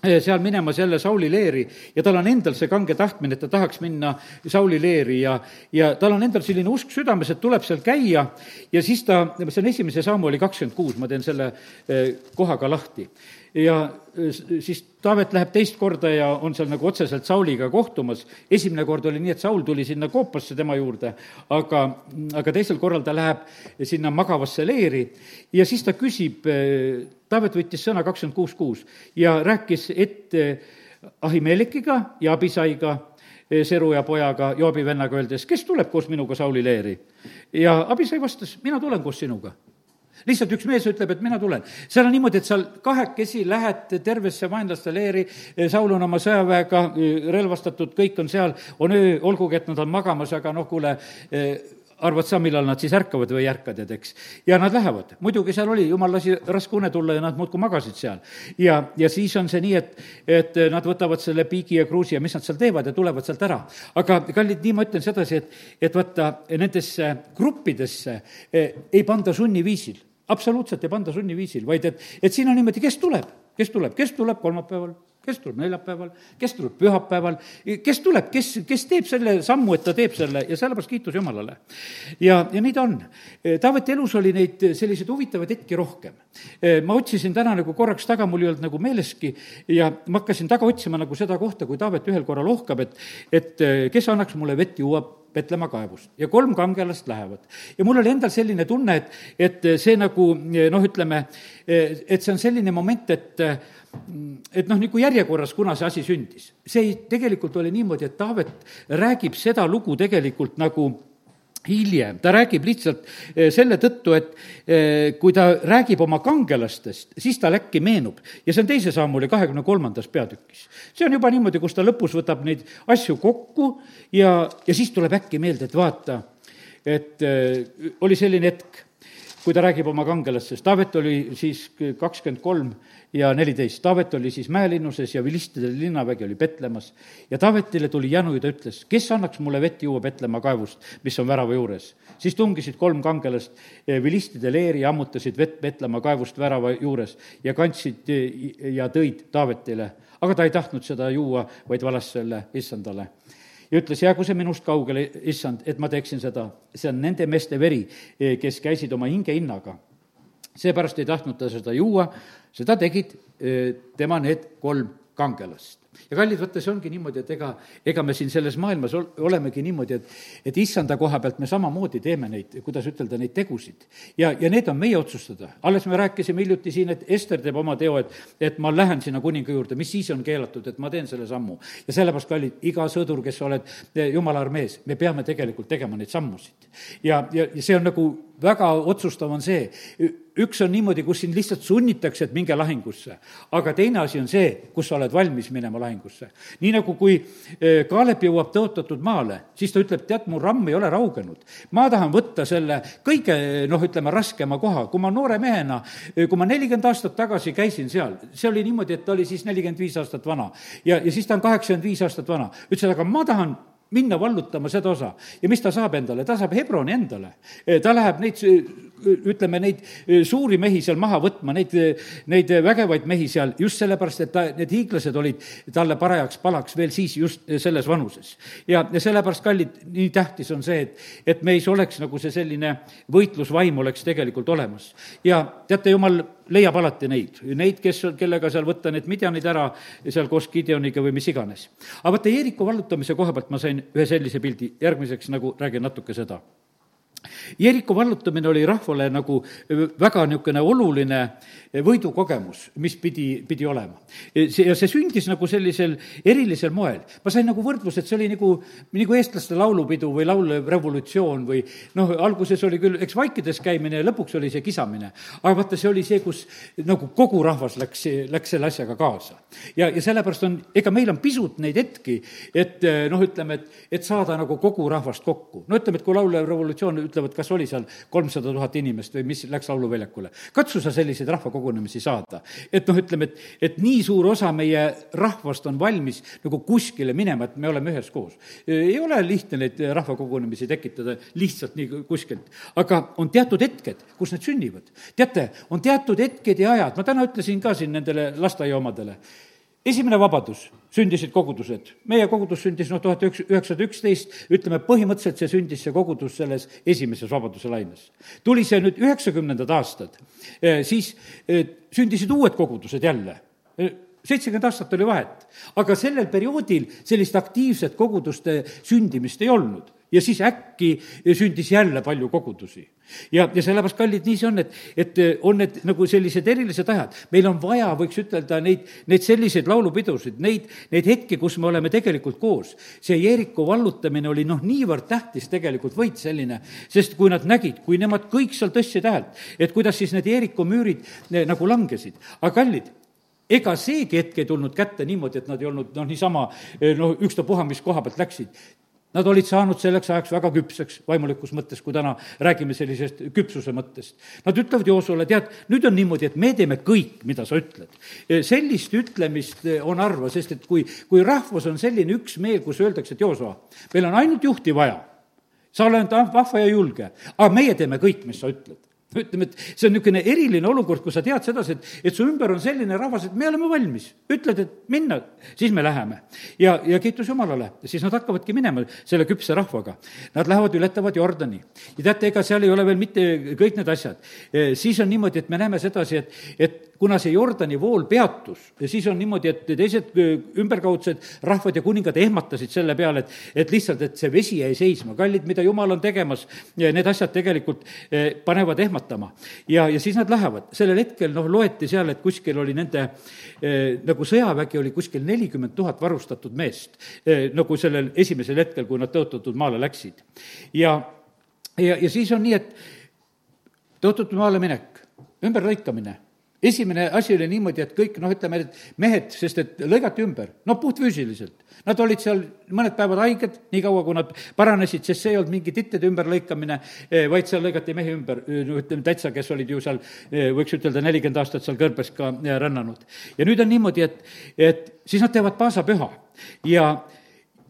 seal minemas jälle Sauli leeri ja tal on endal see kange tahtmine, et ta tahaks minna Sauli leeri ja, ja tal on endal selline usk südames, et tuleb seal käia ja siis ta, see on esimese sammu oli kakskümmend kuus, ma teen selle eh, koha ka lahti ja äh, siis Taavet läheb teist korda ja on seal nagu otseselt Sauliga kohtumas. esimene kord oli nii, et Saul tuli sinna koopasse tema juurde, aga, aga teisel korral ta läheb sinna magavasse leeri ja siis ta küsib, äh, Taavet võttis sõna kakskümmend kuus kuus ja rääkis ette Ahimelekiga ja Abisaiga, äh, Seruja pojaga, Joobi vennaga, öeldes, kes tuleb koos minuga Sauli leeri? ja Abisai vastas, mina tulen koos sinuga lihtsalt üks mees ütleb, et mina tulen. seal on niimoodi, et seal kahekesi lähed tervesse vaenlaste leeri, Saul on oma sõjaväega relvastatud, kõik on seal, on öö, olgugi et nad on magamas, aga noh, kuule, arvad sa, millal nad siis ärkavad või ei ärka, tead, eks. ja nad lähevad, muidugi seal oli, jumal lasi raske une tulla ja nad muudkui magasid seal. ja, ja siis on see nii, et, et nad võtavad selle piigi ja kruusi ja mis nad seal teevad ja tulevad sealt ära. aga kallid, nii ma ütlen sedasi, et, et vaata, nendesse gruppidesse eh, ei panda sunniviisil absoluutselt ei panda sunniviisil, vaid et, et siin on niimoodi, kes tuleb, kes tuleb, kes tuleb kolmapäeval, kes tuleb neljapäeval, kes tuleb pühapäeval, kes tuleb, kes, kes teeb selle sammu, et ta teeb selle? Ja sellepärast kiitus Jumalale. ja, ja nii ta on. Taaveti elus oli neid selliseid huvitavaid hetki rohkem. ma otsisin täna nagu korraks taga, mul ei olnud nagu meeleski ja ma hakkasin taga otsima nagu seda kohta, kui Taavet ühel korral ohkab, et, et kes annaks mulle vett juua Petlemma kaevust ja kolm kangelast lähevad. ja mul oli endal selline tunne, et, et see nagu noh, ütleme, et see on selline moment, et et noh, nagu järjekorras, kuna see asi sündis. see ei, tegelikult oli niimoodi, et Taavet räägib seda lugu tegelikult nagu hiljem, ta räägib lihtsalt eh, selle tõttu, et eh, kui ta räägib oma kangelastest, siis tal äkki meenub ja see on teise sammuli kahekümne kolmandas peatükis. see on juba niimoodi, kus ta lõpus võtab neid asju kokku ja, ja siis tuleb äkki meelde, et vaata, et äh, oli selline hetk, kui ta räägib oma kangelastest, Taavet oli siis kakskümmend kolm ja neliteist. Taavet oli siis mäelinnuses ja vilistide linnavägi oli Petlemmas. ja Taavetile tuli jänu ja ta ütles, kes annaks mulle vett juua Petlemma kaevust, mis on värava juures. siis tungisid kolm kangelast eh, vilistide leeri ja ammutasid vett Petlemma kaevust värava juures ja kandsid eh, ja tõid Taavetile. aga ta ei tahtnud seda juua, vaid valas selle issandale ja ütles, jäägu see minust kaugele, issand, et ma teeksin seda. see on nende meeste veri, eh, kes käisid oma hinge hinnaga seepärast ei tahtnud ta seda juua, seda tegid tema need kolm kangelast. Ja kallid, vaata, see ongi niimoodi, et ega, ega me siin selles maailmas ol, olemegi niimoodi, et, et issanda koha pealt me samamoodi teeme neid, kuidas ütelda, neid tegusid. ja, ja need on meie otsustada. alles me rääkisime hiljuti siin, et Ester teeb oma teo, et, et ma lähen sinna kuninga juurde, mis siis on keelatud, et ma teen selle sammu. ja sellepärast, kallid, iga sõdur, kes sa oled eh, jumala armees, me peame tegelikult tegema neid sammusid. ja, ja, ja see on nagu väga otsustav on see, üks on niimoodi, kus sind lihtsalt sunnitakse, et minge lahingusse. aga teine asi on see, kus sa oled valmis minema lahingusse. nii nagu kui eh, Kaalep jõuab tõotatud maale, siis ta ütleb, tead, mu ramm ei ole raugenud. ma tahan võtta selle kõige, noh, ütleme, raskema koha. kui ma noore mehena, eh, kui ma nelikümmend aastat tagasi käisin seal, see oli niimoodi, et ta oli siis nelikümmend viis aastat vana. ja, ja siis ta on kaheksakümmend viis aastat vana. ütles, et aga ma tahan minna vallutama seda osa. ja mis ta saab endale, ta saab Hebroni endale. ta läheb neid ütleme, neid e, suuri mehi seal maha võtma, neid, neid vägevaid mehi seal, just sellepärast, et ta, need hiiglased olid talle parajaks palaks veel siis just selles vanuses. ja, ja sellepärast, kallid, nii tähtis on see, et, et meis oleks nagu see selline võitlusvaim oleks tegelikult olemas. ja teate, jumal leiab alati neid, neid, kes, kellega seal võtta need midjanid ära seal koos Gideoniga või mis iganes. aga vaata, Jeeriku vallutamise koha pealt ma sain ühe sellise pildi, järgmiseks nagu räägin natuke seda Jeriko vallutamine oli rahvale nagu väga niisugune oluline võidukogemus, mis pidi, pidi olema. see, ja see sündis nagu sellisel erilisel moel. ma sain nagu võrdluse, et see oli nagu, nagu eestlaste laulupidu või laulev revolutsioon või noh, alguses oli küll, eks vaikides käimine ja lõpuks oli see kisamine. aga vaata, see oli see, kus nagu kogu rahvas läks, läks selle asjaga kaasa. ja, ja sellepärast on, ega meil on pisut neid hetki, et noh, ütleme, et, et saada nagu kogu rahvast kokku. no ütleme, et kui laulev revolutsioon ütlevad, kas oli seal kolmsada tuhat inimest või mis läks lauluväljakule. katsu sa selliseid rahvakogunemisi saada. et noh, ütleme, et, et nii suur osa meie rahvast on valmis nagu kuskile minema, et me oleme üheskoos. ei ole lihtne neid rahvakogunemisi tekitada lihtsalt nii kuskilt, aga on teatud hetked, kus need sünnivad. teate, on teatud hetked ja ajad, ma täna ütlesin ka siin nendele lasteaia omadele esimene vabadus, sündisid kogudused. meie kogudus sündis noh, tuhat üheksasada üksteist, ütleme põhimõtteliselt see sündis, see kogudus selles esimeses vabaduse laines. tuli see nüüd üheksakümnendad aastad, eh, siis eh, sündisid uued kogudused jälle eh, seitsekümmend aastat oli vahet. aga sellel perioodil sellist aktiivset koguduste sündimist ei olnud ja siis äkki sündis jälle palju kogudusi. ja, ja sellepärast, kallid, nii see on, et, et on need nagu sellised erilised ajad. meil on vaja, võiks ütelda, neid, neid selliseid laulupidusid, neid, neid hetki, kus me oleme tegelikult koos. see Jeeriku vallutamine oli noh, niivõrd tähtis tegelikult võit selline, sest kui nad nägid, kui nemad kõik seal tõstsid häält, et kuidas siis need Jeeriku müürid ne, nagu langesid. aga kallid, ega seegi hetk ei tulnud kätte niimoodi, et nad ei olnud noh, niisama noh, ükstapuha, mis koha pealt läksid. Nad olid saanud selleks ajaks väga küpseks vaimulikus mõttes, kui täna räägime sellisest küpsuse mõttest. Nad ütlevad Joosule, tead, nüüd on niimoodi, et me teeme kõik, mida sa ütled. sellist ütlemist on harva, sest et kui, kui rahvas on selline üksmeel, kus öeldakse, et Jooso, meil on ainult juhti vaja, sa oled vahva ja julge, aga meie teeme kõik, mis sa ütled ütleme, et see on niisugune eriline olukord, kus sa tead sedasi, et, et su ümber on selline rahvas, et me oleme valmis. ütled, et minna, siis me läheme. ja, ja kiitus Jumalale, siis nad hakkavadki minema selle küpse rahvaga. Nad lähevad, ületavad Jordani. ja teate, ega seal ei ole veel mitte kõik need asjad. E, siis on niimoodi, et me näeme sedasi, et, et kuna see Jordani vool peatus ja siis on niimoodi, et teised ümberkaudsed rahvad ja kuningad ehmatasid selle peale, et, et lihtsalt, et see vesi jäi seisma. kallid, mida Jumal on tegemas, need asjad tegelikult panevad ehmatama ja, ja siis nad lähevad, sellel hetkel noh, loeti seal, et kuskil oli nende nagu sõjavägi oli kuskil nelikümmend tuhat varustatud meest nagu sellel esimesel hetkel, kui nad tõotatud maale läksid. ja, ja, ja siis on nii, et tõotatud maale minek, ümberlõikamine esimene asi oli niimoodi, et kõik noh, ütleme, et mehed, sest et lõigati ümber, no puhtfüüsiliselt. Nad olid seal mõned päevad haiged, niikaua kui nad paranesid, sest see ei olnud mingi tittede ümberlõikamine, eh, vaid seal lõigati mehi ümber, no ütleme täitsa, kes olid ju seal, eh, võiks ütelda, nelikümmend aastat seal kõrbes ka eh, rännanud. ja nüüd on niimoodi, et, et siis nad teevad paasapüha ja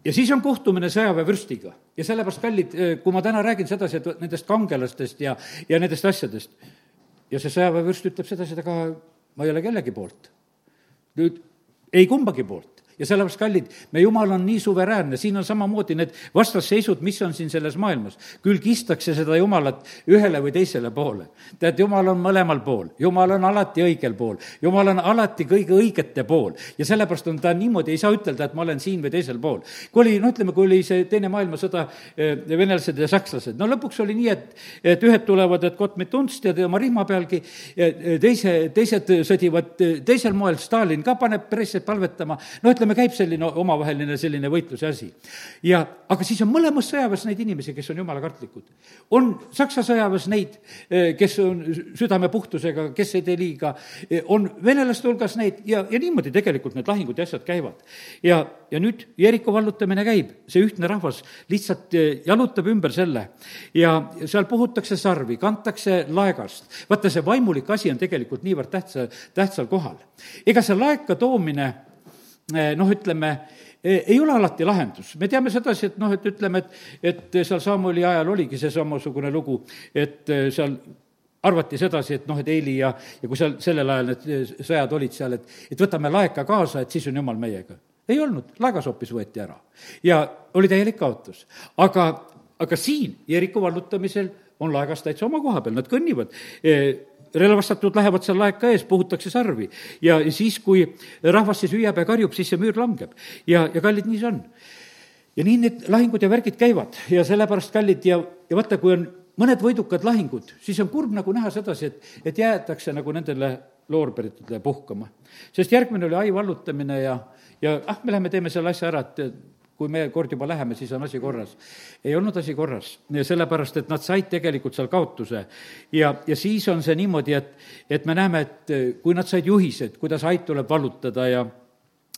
ja siis on kohtumine sõjaväevürstiga ja sellepärast, kallid, kui ma täna räägin sedasi, et nendest kangelastest ja, ja nendest asjadest, ja see sõjaväevürst ütleb sedasi, et aga ma ei ole kellegi poolt. nüüd ei kumbagi poolt ja sellepärast, kallid, me jumal on nii suveräänne, siin on samamoodi need vastasseisud, mis on siin selles maailmas. küll kistakse seda jumalat ühele või teisele poole. tead, jumal on mõlemal pool, jumal on alati õigel pool, jumal on alati kõige õigete pool. Ja sellepärast on ta niimoodi, ei saa ütelda, et ma olen siin või teisel pool. kui oli, no ütleme, kui oli see Teine maailmasõda, eh, venelased ja sakslased, no lõpuks oli nii, et, et ühed tulevad, et Gott mit uns, tead, oma rihma pealgi, teise, teised sõdivad teisel moel, Stalin ka paneb pressi palvetama, no ütleme, käib selline omavaheline selline võitluse asi. ja, aga siis on mõlemas sõjaväes neid inimesi, kes on jumalakartlikud. on Saksa sõjaväes neid, eh, kes on südame puhtusega, kes ei tee liiga, eh, on venelaste hulgas neid ja, ja niimoodi tegelikult need lahingud ja asjad käivad. ja, ja nüüd Jeriko vallutamine käib, see ühtne rahvas lihtsalt eh, jalutab ümber selle ja seal puhutakse sarvi, kantakse laegast. vaata, see vaimulik asi on tegelikult niivõrd tähtsa, tähtsal kohal. ega see laeka toomine noh, ütleme, eh, ei ole alati lahendus. me teame sedasi, et noh, et ütleme, et, et seal Samuli ajal oligi see samasugune lugu, et eh, seal arvati sedasi, et noh, et Eili ja, ja kui seal sellel ajal need sõjad olid seal, et, et võtame laeka kaasa, et siis on jumal meiega. ei olnud, laegas hoopis võeti ära ja oli täielik kaotus. aga, aga siin Jeriko vallutamisel on laegas täitsa oma koha peal, nad kõnnivad relvastatud lähevad seal laeka ees, puhutakse sarvi. ja siis, kui rahvas siis hüüab ja karjub, siis see müür langeb. ja, ja kallid, nii see on. ja nii need lahingud ja värgid käivad ja sellepärast, kallid, ja, ja vaata, kui on mõned võidukad lahingud, siis on kurb nagu näha sedasi, et, et jäetakse nagu nendele loorberitele puhkama. sest järgmine oli ai vallutamine ja, ja ah, me läheme teeme selle asja ära, et kui me kord juba läheme, siis on asi korras. ei olnud asi korras, sellepärast et nad said tegelikult seal kaotuse. ja, ja siis on see niimoodi, et, et me näeme, et kui nad said juhised, kuidas ait tuleb vallutada ja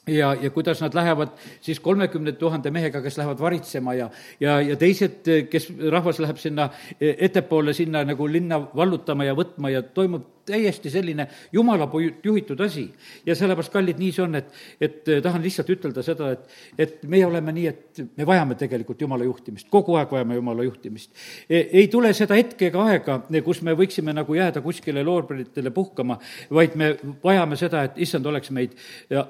ja, ja kuidas nad lähevad siis kolmekümne tuhande mehega, kes lähevad varitsema ja, ja, ja teised, kes, rahvas läheb sinna ettepoole, sinna nagu linna vallutama ja võtma ja toimub täiesti selline jumala juhitud asi. ja sellepärast, kallid, nii see on, et, et eh, tahan lihtsalt ütelda seda, et, et meie oleme nii, et me vajame tegelikult jumala juhtimist, kogu aeg vajame jumala juhtimist. E, ei tule seda hetke ega aega, kus me võiksime nagu jääda kuskile loorberitele puhkama, vaid me vajame seda, et issand oleks meid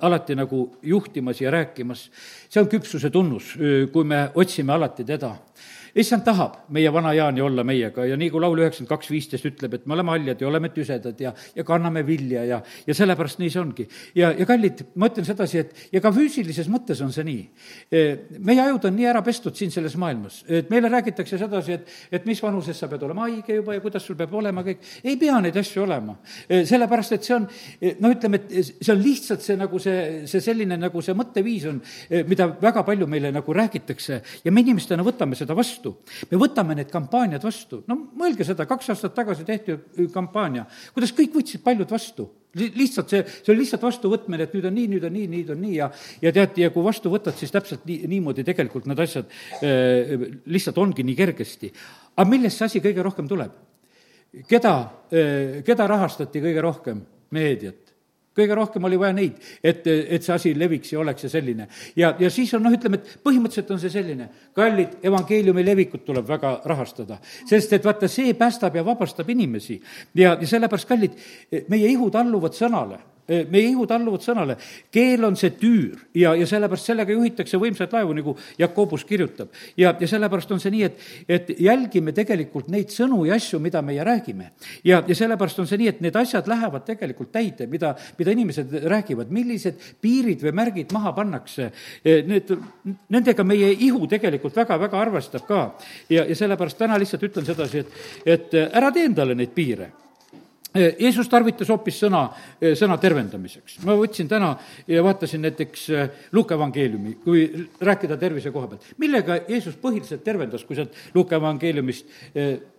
alati nagu juhtimas ja rääkimas. see on küpsuse tunnus, kui me otsime alati teda issand tahab meie vana Jaani olla meiega ja nii kui laul üheksakümmend kaks viisteist ütleb, et me oleme haljad ja oleme tüsedad ja, ja kanname vilja ja, ja sellepärast nii see ongi. ja, ja kallid, ma ütlen sedasi, et ja ka füüsilises mõttes on see nii. E, meie ajud on nii ära pestud siin selles maailmas, et meile räägitakse sedasi, et, et mis vanuses sa pead olema haige juba ja kuidas sul peab olema kõik. ei pea neid asju olema, e, sellepärast et see on, noh, ütleme, et see on lihtsalt see nagu see, see selline nagu see mõtteviis on, mida väga palju meile nagu räägitakse ja me inimestena võtame seda vastu vastu. me võtame need kampaaniad vastu, no mõelge seda, kaks aastat tagasi tehti kampaania, kuidas kõik võtsid paljud vastu lihtsalt see, see oli lihtsalt vastuvõtmine, et nüüd on nii, nüüd on nii, nüüd on nii ja ja tead, ja kui vastu võtad, siis täpselt nii, niimoodi tegelikult need asjad äh, lihtsalt ongi nii kergesti. aga millest see asi kõige rohkem tuleb? keda äh,, keda rahastati kõige rohkem? meediat kõige rohkem oli vaja neid, et, et see asi leviks ja oleks ja selline. ja, ja siis on noh, ütleme, et põhimõtteliselt on see selline, kallid, evangeeliumi levikut tuleb väga rahastada. sest et vaata, see päästab ja vabastab inimesi. ja, ja sellepärast, kallid, meie ihud alluvad sõnale meie ihud alluvad sõnale. keel on see tüür ja, ja sellepärast sellega juhitakse võimsaid laevu, nagu Jakobus kirjutab. ja, ja sellepärast on see nii, et, et jälgime tegelikult neid sõnu ja asju, mida meie räägime. ja, ja sellepärast on see nii, et need asjad lähevad tegelikult täide, mida, mida inimesed räägivad, millised piirid või märgid maha pannakse. Need, nendega meie ihu tegelikult väga-väga arvestab ka. ja, ja sellepärast täna lihtsalt ütlen sedasi, et, et ära tee endale neid piire Jeesus tarvitas hoopis sõna, sõna tervendamiseks. ma võtsin täna ja vaatasin näiteks Luuka evangeeliumi, kui rääkida tervise koha pealt. millega Jeesus põhiliselt tervendas, kui sealt Luuka evangeeliumist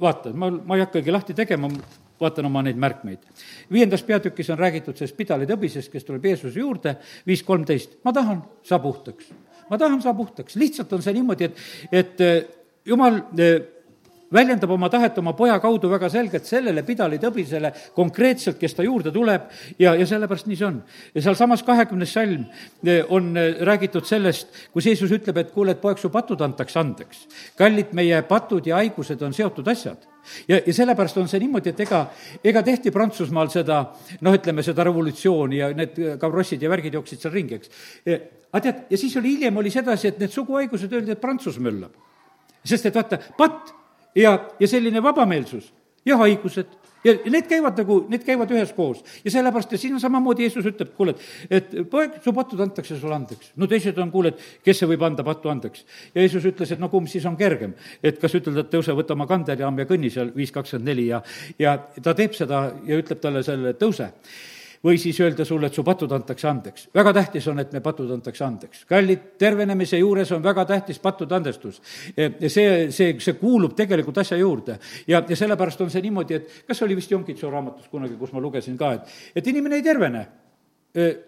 vaatad, ma, ma ei hakkagi lahti tegema, vaatan oma neid märkmeid. viiendas peatükis on räägitud sellest pidalitõbisest, kes tuleb Jeesuse juurde, viis kolmteist, ma tahan, saa puhtaks. ma tahan, saa puhtaks, lihtsalt on see niimoodi, et, et jumal väljendab oma tahet oma poja kaudu väga selgelt sellele pidalitõbisele konkreetselt, kes ta juurde tuleb ja, ja sellepärast nii see on. ja sealsamas kahekümnes salm eh, on eh, räägitud sellest, kus Jeesus ütleb, et kuule, et poeg, su patud antakse andeks. kallid, meie patud ja haigused on seotud asjad ja, ja sellepärast on see niimoodi, et ega, ega tehti Prantsusmaal seda noh, ütleme seda revolutsiooni ja need kabrossid ja värgid jooksid seal ringi, eks. aga tead, ja siis oli, hiljem oli sedasi, et need suguhaigused öeldi, et Prantsus möllab. sest et vaata, patt ja, ja selline vabameelsus ja haigused ja need käivad nagu, need käivad üheskoos. ja sellepärast, ja siin on samamoodi Jeesus ütleb, kuule, et, et poeg, su patud antakse sulle andeks. no teised on, kuule, et kes see võib anda pattu andeks. ja Jeesus ütles, et no kumb siis on kergem. et kas ütelda, et tõuse, võta oma kandelaam ja kõnni seal viis kakskümmend neli ja, ja ta teeb seda ja ütleb talle selle, tõuse või siis öelda sulle, et su patud antakse andeks. väga tähtis on, et me patud antakse andeks. kallid, tervenemise juures on väga tähtis pattude andestus. see, see, see kuulub tegelikult asja juurde. ja, ja sellepärast on see niimoodi, et kas oli vist Jonkitso raamatus kunagi, kus ma lugesin ka, et, et inimene ei tervene.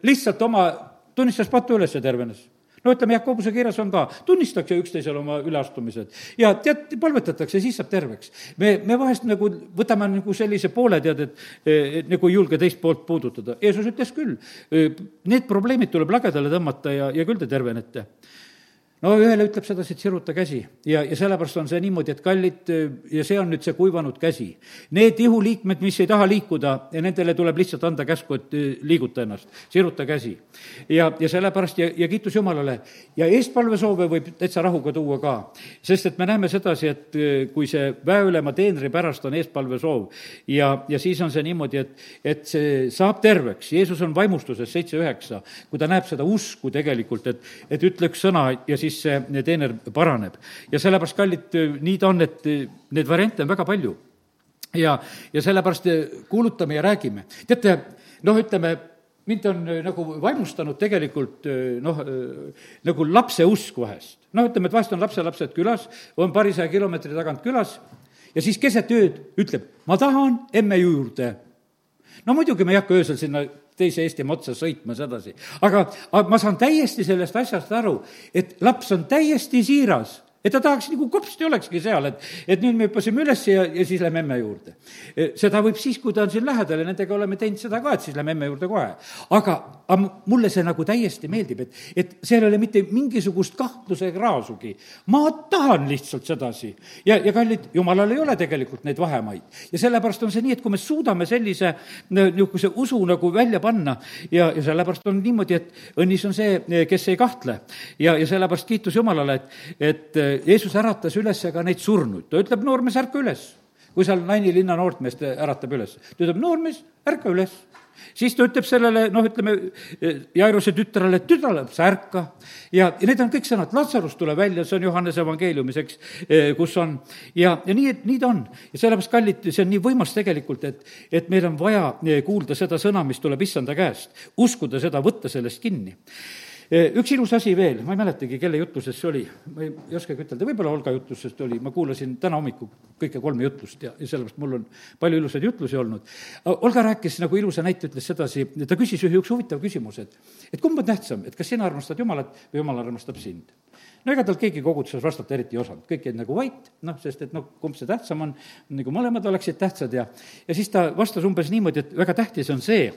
lihtsalt oma, tunnistas patu üles ja tervenes no ütleme, Jakobuse kirjas on ka, tunnistage üksteisele oma üleastumised ja tead, palvetatakse, siis saab terveks. me, me vahest nagu võtame nagu sellise poole, tead, et, et nagu ei julge teist poolt puudutada. Jeesus ütles küll, need probleemid tuleb lagedale tõmmata ja, ja küll te tervenete no ühele ütleb sedasi, et siruta käsi ja, ja sellepärast on see niimoodi, et kallid, ja see on nüüd see kuivanud käsi. Need ihuliikmed, mis ei taha liikuda, nendele tuleb lihtsalt anda käsku, et eh, liiguta ennast, siruta käsi. ja, ja sellepärast ja, ja kiitus Jumalale. ja eestpalvesoove võib täitsa rahuga tuua ka, sest et me näeme sedasi, et eh, kui see väeülema teenri pärast on eestpalvesoov ja, ja siis on see niimoodi, et, et see saab terveks, Jeesus on vaimustuses seitse üheksa, kui ta näeb seda usku tegelikult, et, et ütle üks sõna ja siis siis see teener paraneb. ja sellepärast, kallid, nii ta on, et neid variante on väga palju. ja, ja sellepärast kuulutame ja räägime. teate, noh, ütleme, mind on nagu vaimustanud tegelikult noh, nagu lapse usk vahest. noh, ütleme, et vahest on lapselapsed külas, on paarisaja kilomeetri tagant külas ja siis keset ööd ütleb, ma tahan emme juurde. no muidugi me ei hakka öösel sinna teise Eestimaa otsa sõitma sedasi. aga, aga ma saan täiesti sellest asjast aru, et laps on täiesti siiras et ta tahaks nagu kopsti olekski seal, et, et nüüd me hüppasime üles ja, ja siis lähme emme juurde. E, seda võib siis, kui ta on siin lähedal ja nendega oleme teinud seda ka, et siis lähme emme juurde kohe. aga, aga mulle see nagu täiesti meeldib, et, et seal ei ole mitte mingisugust kahtluse kraasugi. ma tahan lihtsalt sedasi. ja, ja kallid, jumalal ei ole tegelikult neid vahemaid. ja sellepärast on see nii, et kui me suudame sellise niisuguse usu nagu välja panna ja, ja sellepärast on niimoodi, et õnnis on see, kes ei kahtle. ja, ja sellepärast kiitus Jumalale, et, et Jeesus äratas üles ka neid surnuid, ta ütleb, noormees, ärka üles. kui seal Naini linna noortmeest äratab üles, ta ütleb, noormees, ärka üles siis ta ütleb sellele, noh, ütleme, Jairuse tütrele, tütarlaps, ärka. ja, ja need on kõik sõnad, Latsarus tuleb välja, see on Johannese evangeeliumis, eks, kus on. ja, ja nii, nii ta on. ja sellepärast, kallid, see on nii võimas tegelikult, et, et meil on vaja kuulda seda sõna, mis tuleb issanda käest. uskuda seda, võtta sellest kinni üks ilus asi veel, ma ei mäletagi, kelle jutluses see oli, ma ei, ei oskagi ütelda, võib-olla Olga jutlusest oli, ma kuulasin täna hommikul kõike kolme jutlust ja, ja sellepärast mul on palju ilusaid jutlusi olnud. Olga rääkis nagu ilusa näite, ütles sedasi, ta küsis ühe üks huvitava küsimuse, et et kumb on tähtsam, et kas sina armastad Jumalat või Jumal armastab sind no ega tal keegi koguduses vastata eriti ei osanud, kõik jäid nagu vait, noh, sest et noh, kumb see tähtsam on, nagu mõlemad oleksid tähtsad ja ja siis ta vastas umbes niimoodi, et väga tähtis on see,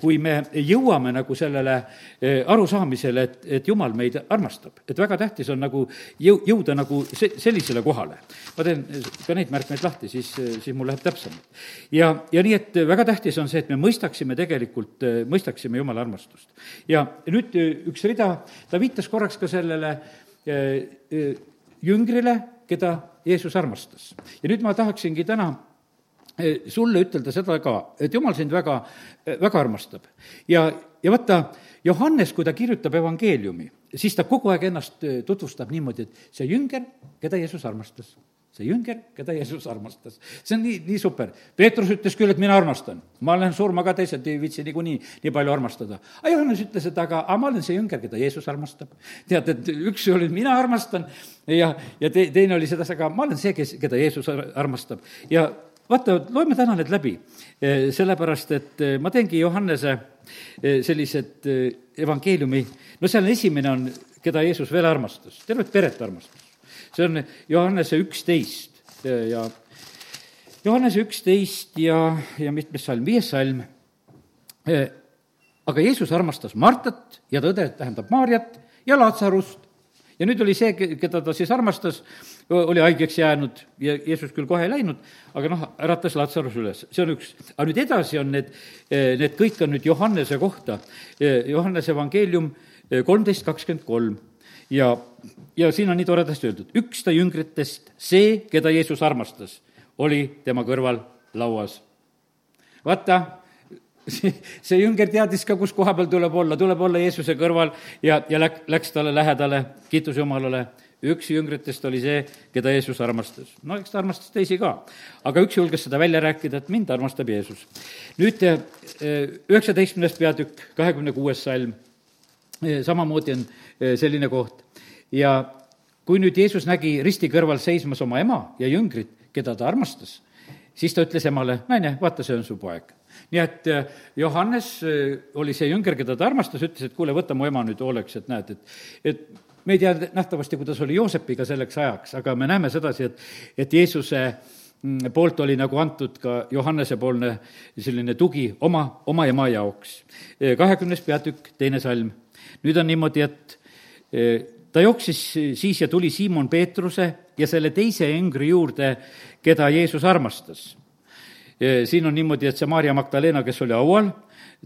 kui me jõuame nagu sellele eh, arusaamisele, et, et Jumal meid armastab, et väga tähtis on nagu jõu-, jõuda nagu se-, sellisele kohale. ma teen ka neid märkmeid lahti, siis, siis mul läheb täpsemalt. ja, ja nii, et väga tähtis on see, et me mõistaksime tegelikult, mõistaksime Jumala armastust. ja nüüd üks rida, ta viitas korraks ka sellele jüngrile, keda Jeesus armastas. ja nüüd ma tahaksingi täna äh, sulle ütelda seda ka, et jumal sind väga, väga armastab. ja, ja vaata, Johannes, kui ta kirjutab evangeeliumi, siis ta kogu aeg ennast tutvustab niimoodi, et see jünger, keda Jeesus armastas see jünger, keda Jeesus armastas. see on nii, nii super. Peetrus ütles küll, et mina armastan. ma olen surma ka, teised ei viitsi niikuinii nii palju armastada. aga Johannes ütles, et aga, aga ma olen see jünger, keda Jeesus armastab. tead, et üks oli mina armastan ja, ja te, teine oli sedasi, aga ma olen see, kes, keda Jeesus armastab. ja vaata, loeme täna need läbi, e, sellepärast et e, ma teengi Johannese e, sellised evangeeliumi, no seal esimene on, keda Jeesus veel armastas, tervet peret armastas see on Johannese üksteist ja Johannese üksteist ja, ja mitmes salm, viies salm. aga Jeesus armastas Martat ja tõde, tähendab Maarjat ja Laatsarust. ja nüüd oli see, keda ta siis armastas, oli haigeks jäänud ja Jeesus küll kohe ei läinud, aga noh, äratas Latsarus üles, see on üks. aga nüüd edasi on need, need kõik on nüüd Johannese kohta, Johannese evangeelium kolmteist kakskümmend kolm ja, ja siin on nii toredasti öeldud, üks ta jüngritest, see, keda Jeesus armastas, oli tema kõrval lauas. vaata, see jünger teadis ka, kus koha peal tuleb olla, tuleb olla Jeesuse kõrval ja, ja läk-, läks talle lähedale, kiitus Jumalale. üks jüngritest oli see, keda Jeesus armastas. no eks ta armastas teisi ka, aga üks julges seda välja rääkida, et mind armastab Jeesus. nüüd eh, üheksateistkümnes peatükk, kahekümne kuues salm, eh, samamoodi on selline koht ja kui nüüd Jeesus nägi risti kõrval seismas oma ema ja jüngrit, keda ta armastas, siis ta ütles emale, naine, vaata, see on su poeg nii et äh, Johannes äh, oli see jünger, keda ta armastas, ütles, et kuule, võta mu ema nüüd hooleks, et näed, et, et me ei tea nähtavasti, kuidas oli Joosepiga selleks ajaks, aga me näeme sedasi, et, et Jeesuse mm, poolt oli nagu antud ka Johannese-poolne selline tugi oma, oma ema jaoks. Äh, kahekümnes peatükk, teine salm. nüüd on niimoodi, et ta jooksis siis ja tuli Siimon Peetruse ja selle teise jüngri juurde, keda Jeesus armastas siin on niimoodi, et see Maarja Magdalena, kes oli haual,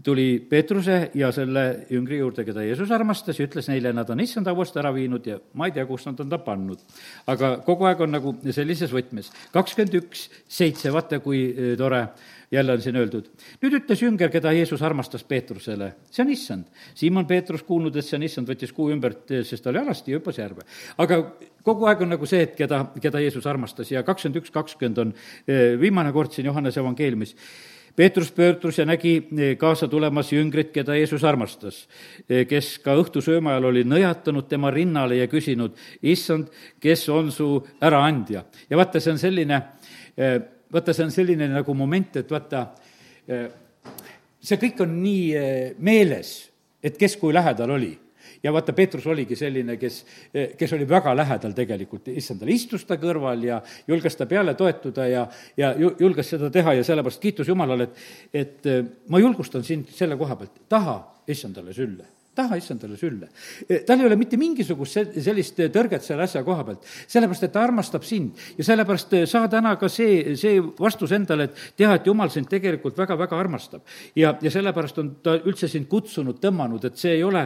tuli Peetruse ja selle jüngri juurde, keda Jeesus armastas ja ütles neile, nad on issand hauast ära viinud ja ma ei tea, kus nad on ta pannud. aga kogu aeg on nagu sellises võtmes. kakskümmend üks, seitse, vaata kui eh, tore jälle on siin öeldud. nüüd ütles jünger, keda Jeesus armastas Peetrusele, see on issand. Siimon Peetrus, kuulnud, et see on issand, võttis kuu ümbert, sest ta oli alasti ja hüppas järve. aga kogu aeg on nagu see, et keda, keda Jeesus armastas ja kakskümmend üks, kakskümmend on eh, viimane kord siin Johannese evangeeliumis Peetrus pöördus ja nägi eh, kaasa tulemas jüngrit, keda Jeesus armastas, eh, kes ka õhtusööma ajal oli nõjatanud tema rinnale ja küsinud, issand, kes on su äraandja. ja vaata, see on selline vaata, see on selline nagu moment, et vaata, see kõik on nii meeles, et kes kui lähedal oli. Ja vaata, Peetrus oligi selline, kes, kes oli väga lähedal tegelikult. Issandale, istus ta kõrval ja julges ta peale toetuda ja, ja julges seda teha ja sellepärast kiitus Jumalale, et, et ma julgustan sind selle koha pealt, taha issandale sülle taha issandale sülle. tal ei ole mitte mingisugust sellist tõrget selle asja koha pealt, sellepärast et ta armastab sind ja sellepärast saa täna ka see, see vastus endale, et teha, et jumal sind tegelikult väga-väga armastab. ja, ja sellepärast on ta üldse sind kutsunud, tõmmanud, et see ei ole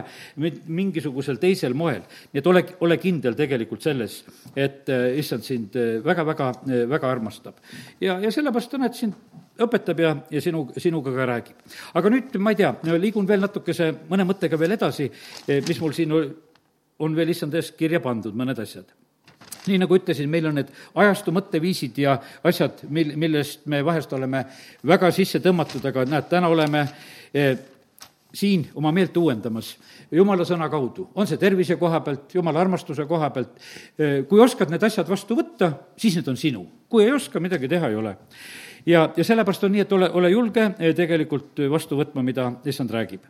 mingisugusel teisel moel. nii et ole, ole kindel tegelikult selles, et issand sind väga-väga, väga armastab. ja, ja sellepärast on, et sind õpetab ja, ja sinu, sinuga ka räägib. aga nüüd, ma ei tea, liigun veel natukese mõne mõttega veel edasi, eh, mis mul siin on veel issand ees kirja pandud, mõned asjad nii nagu ütlesin, meil on need ajastu mõtteviisid ja asjad, mil, millest me vahest oleme väga sisse tõmmatud, aga näed, täna oleme eh, siin oma meelt uuendamas jumala sõna kaudu, on see tervise koha pealt, jumala armastuse koha pealt. Eh, kui oskad need asjad vastu võtta, siis need on sinu. kui ei oska, midagi teha ei ole ja, ja sellepärast on nii, et ole, ole julge eh, tegelikult vastu võtma, mida issand räägib.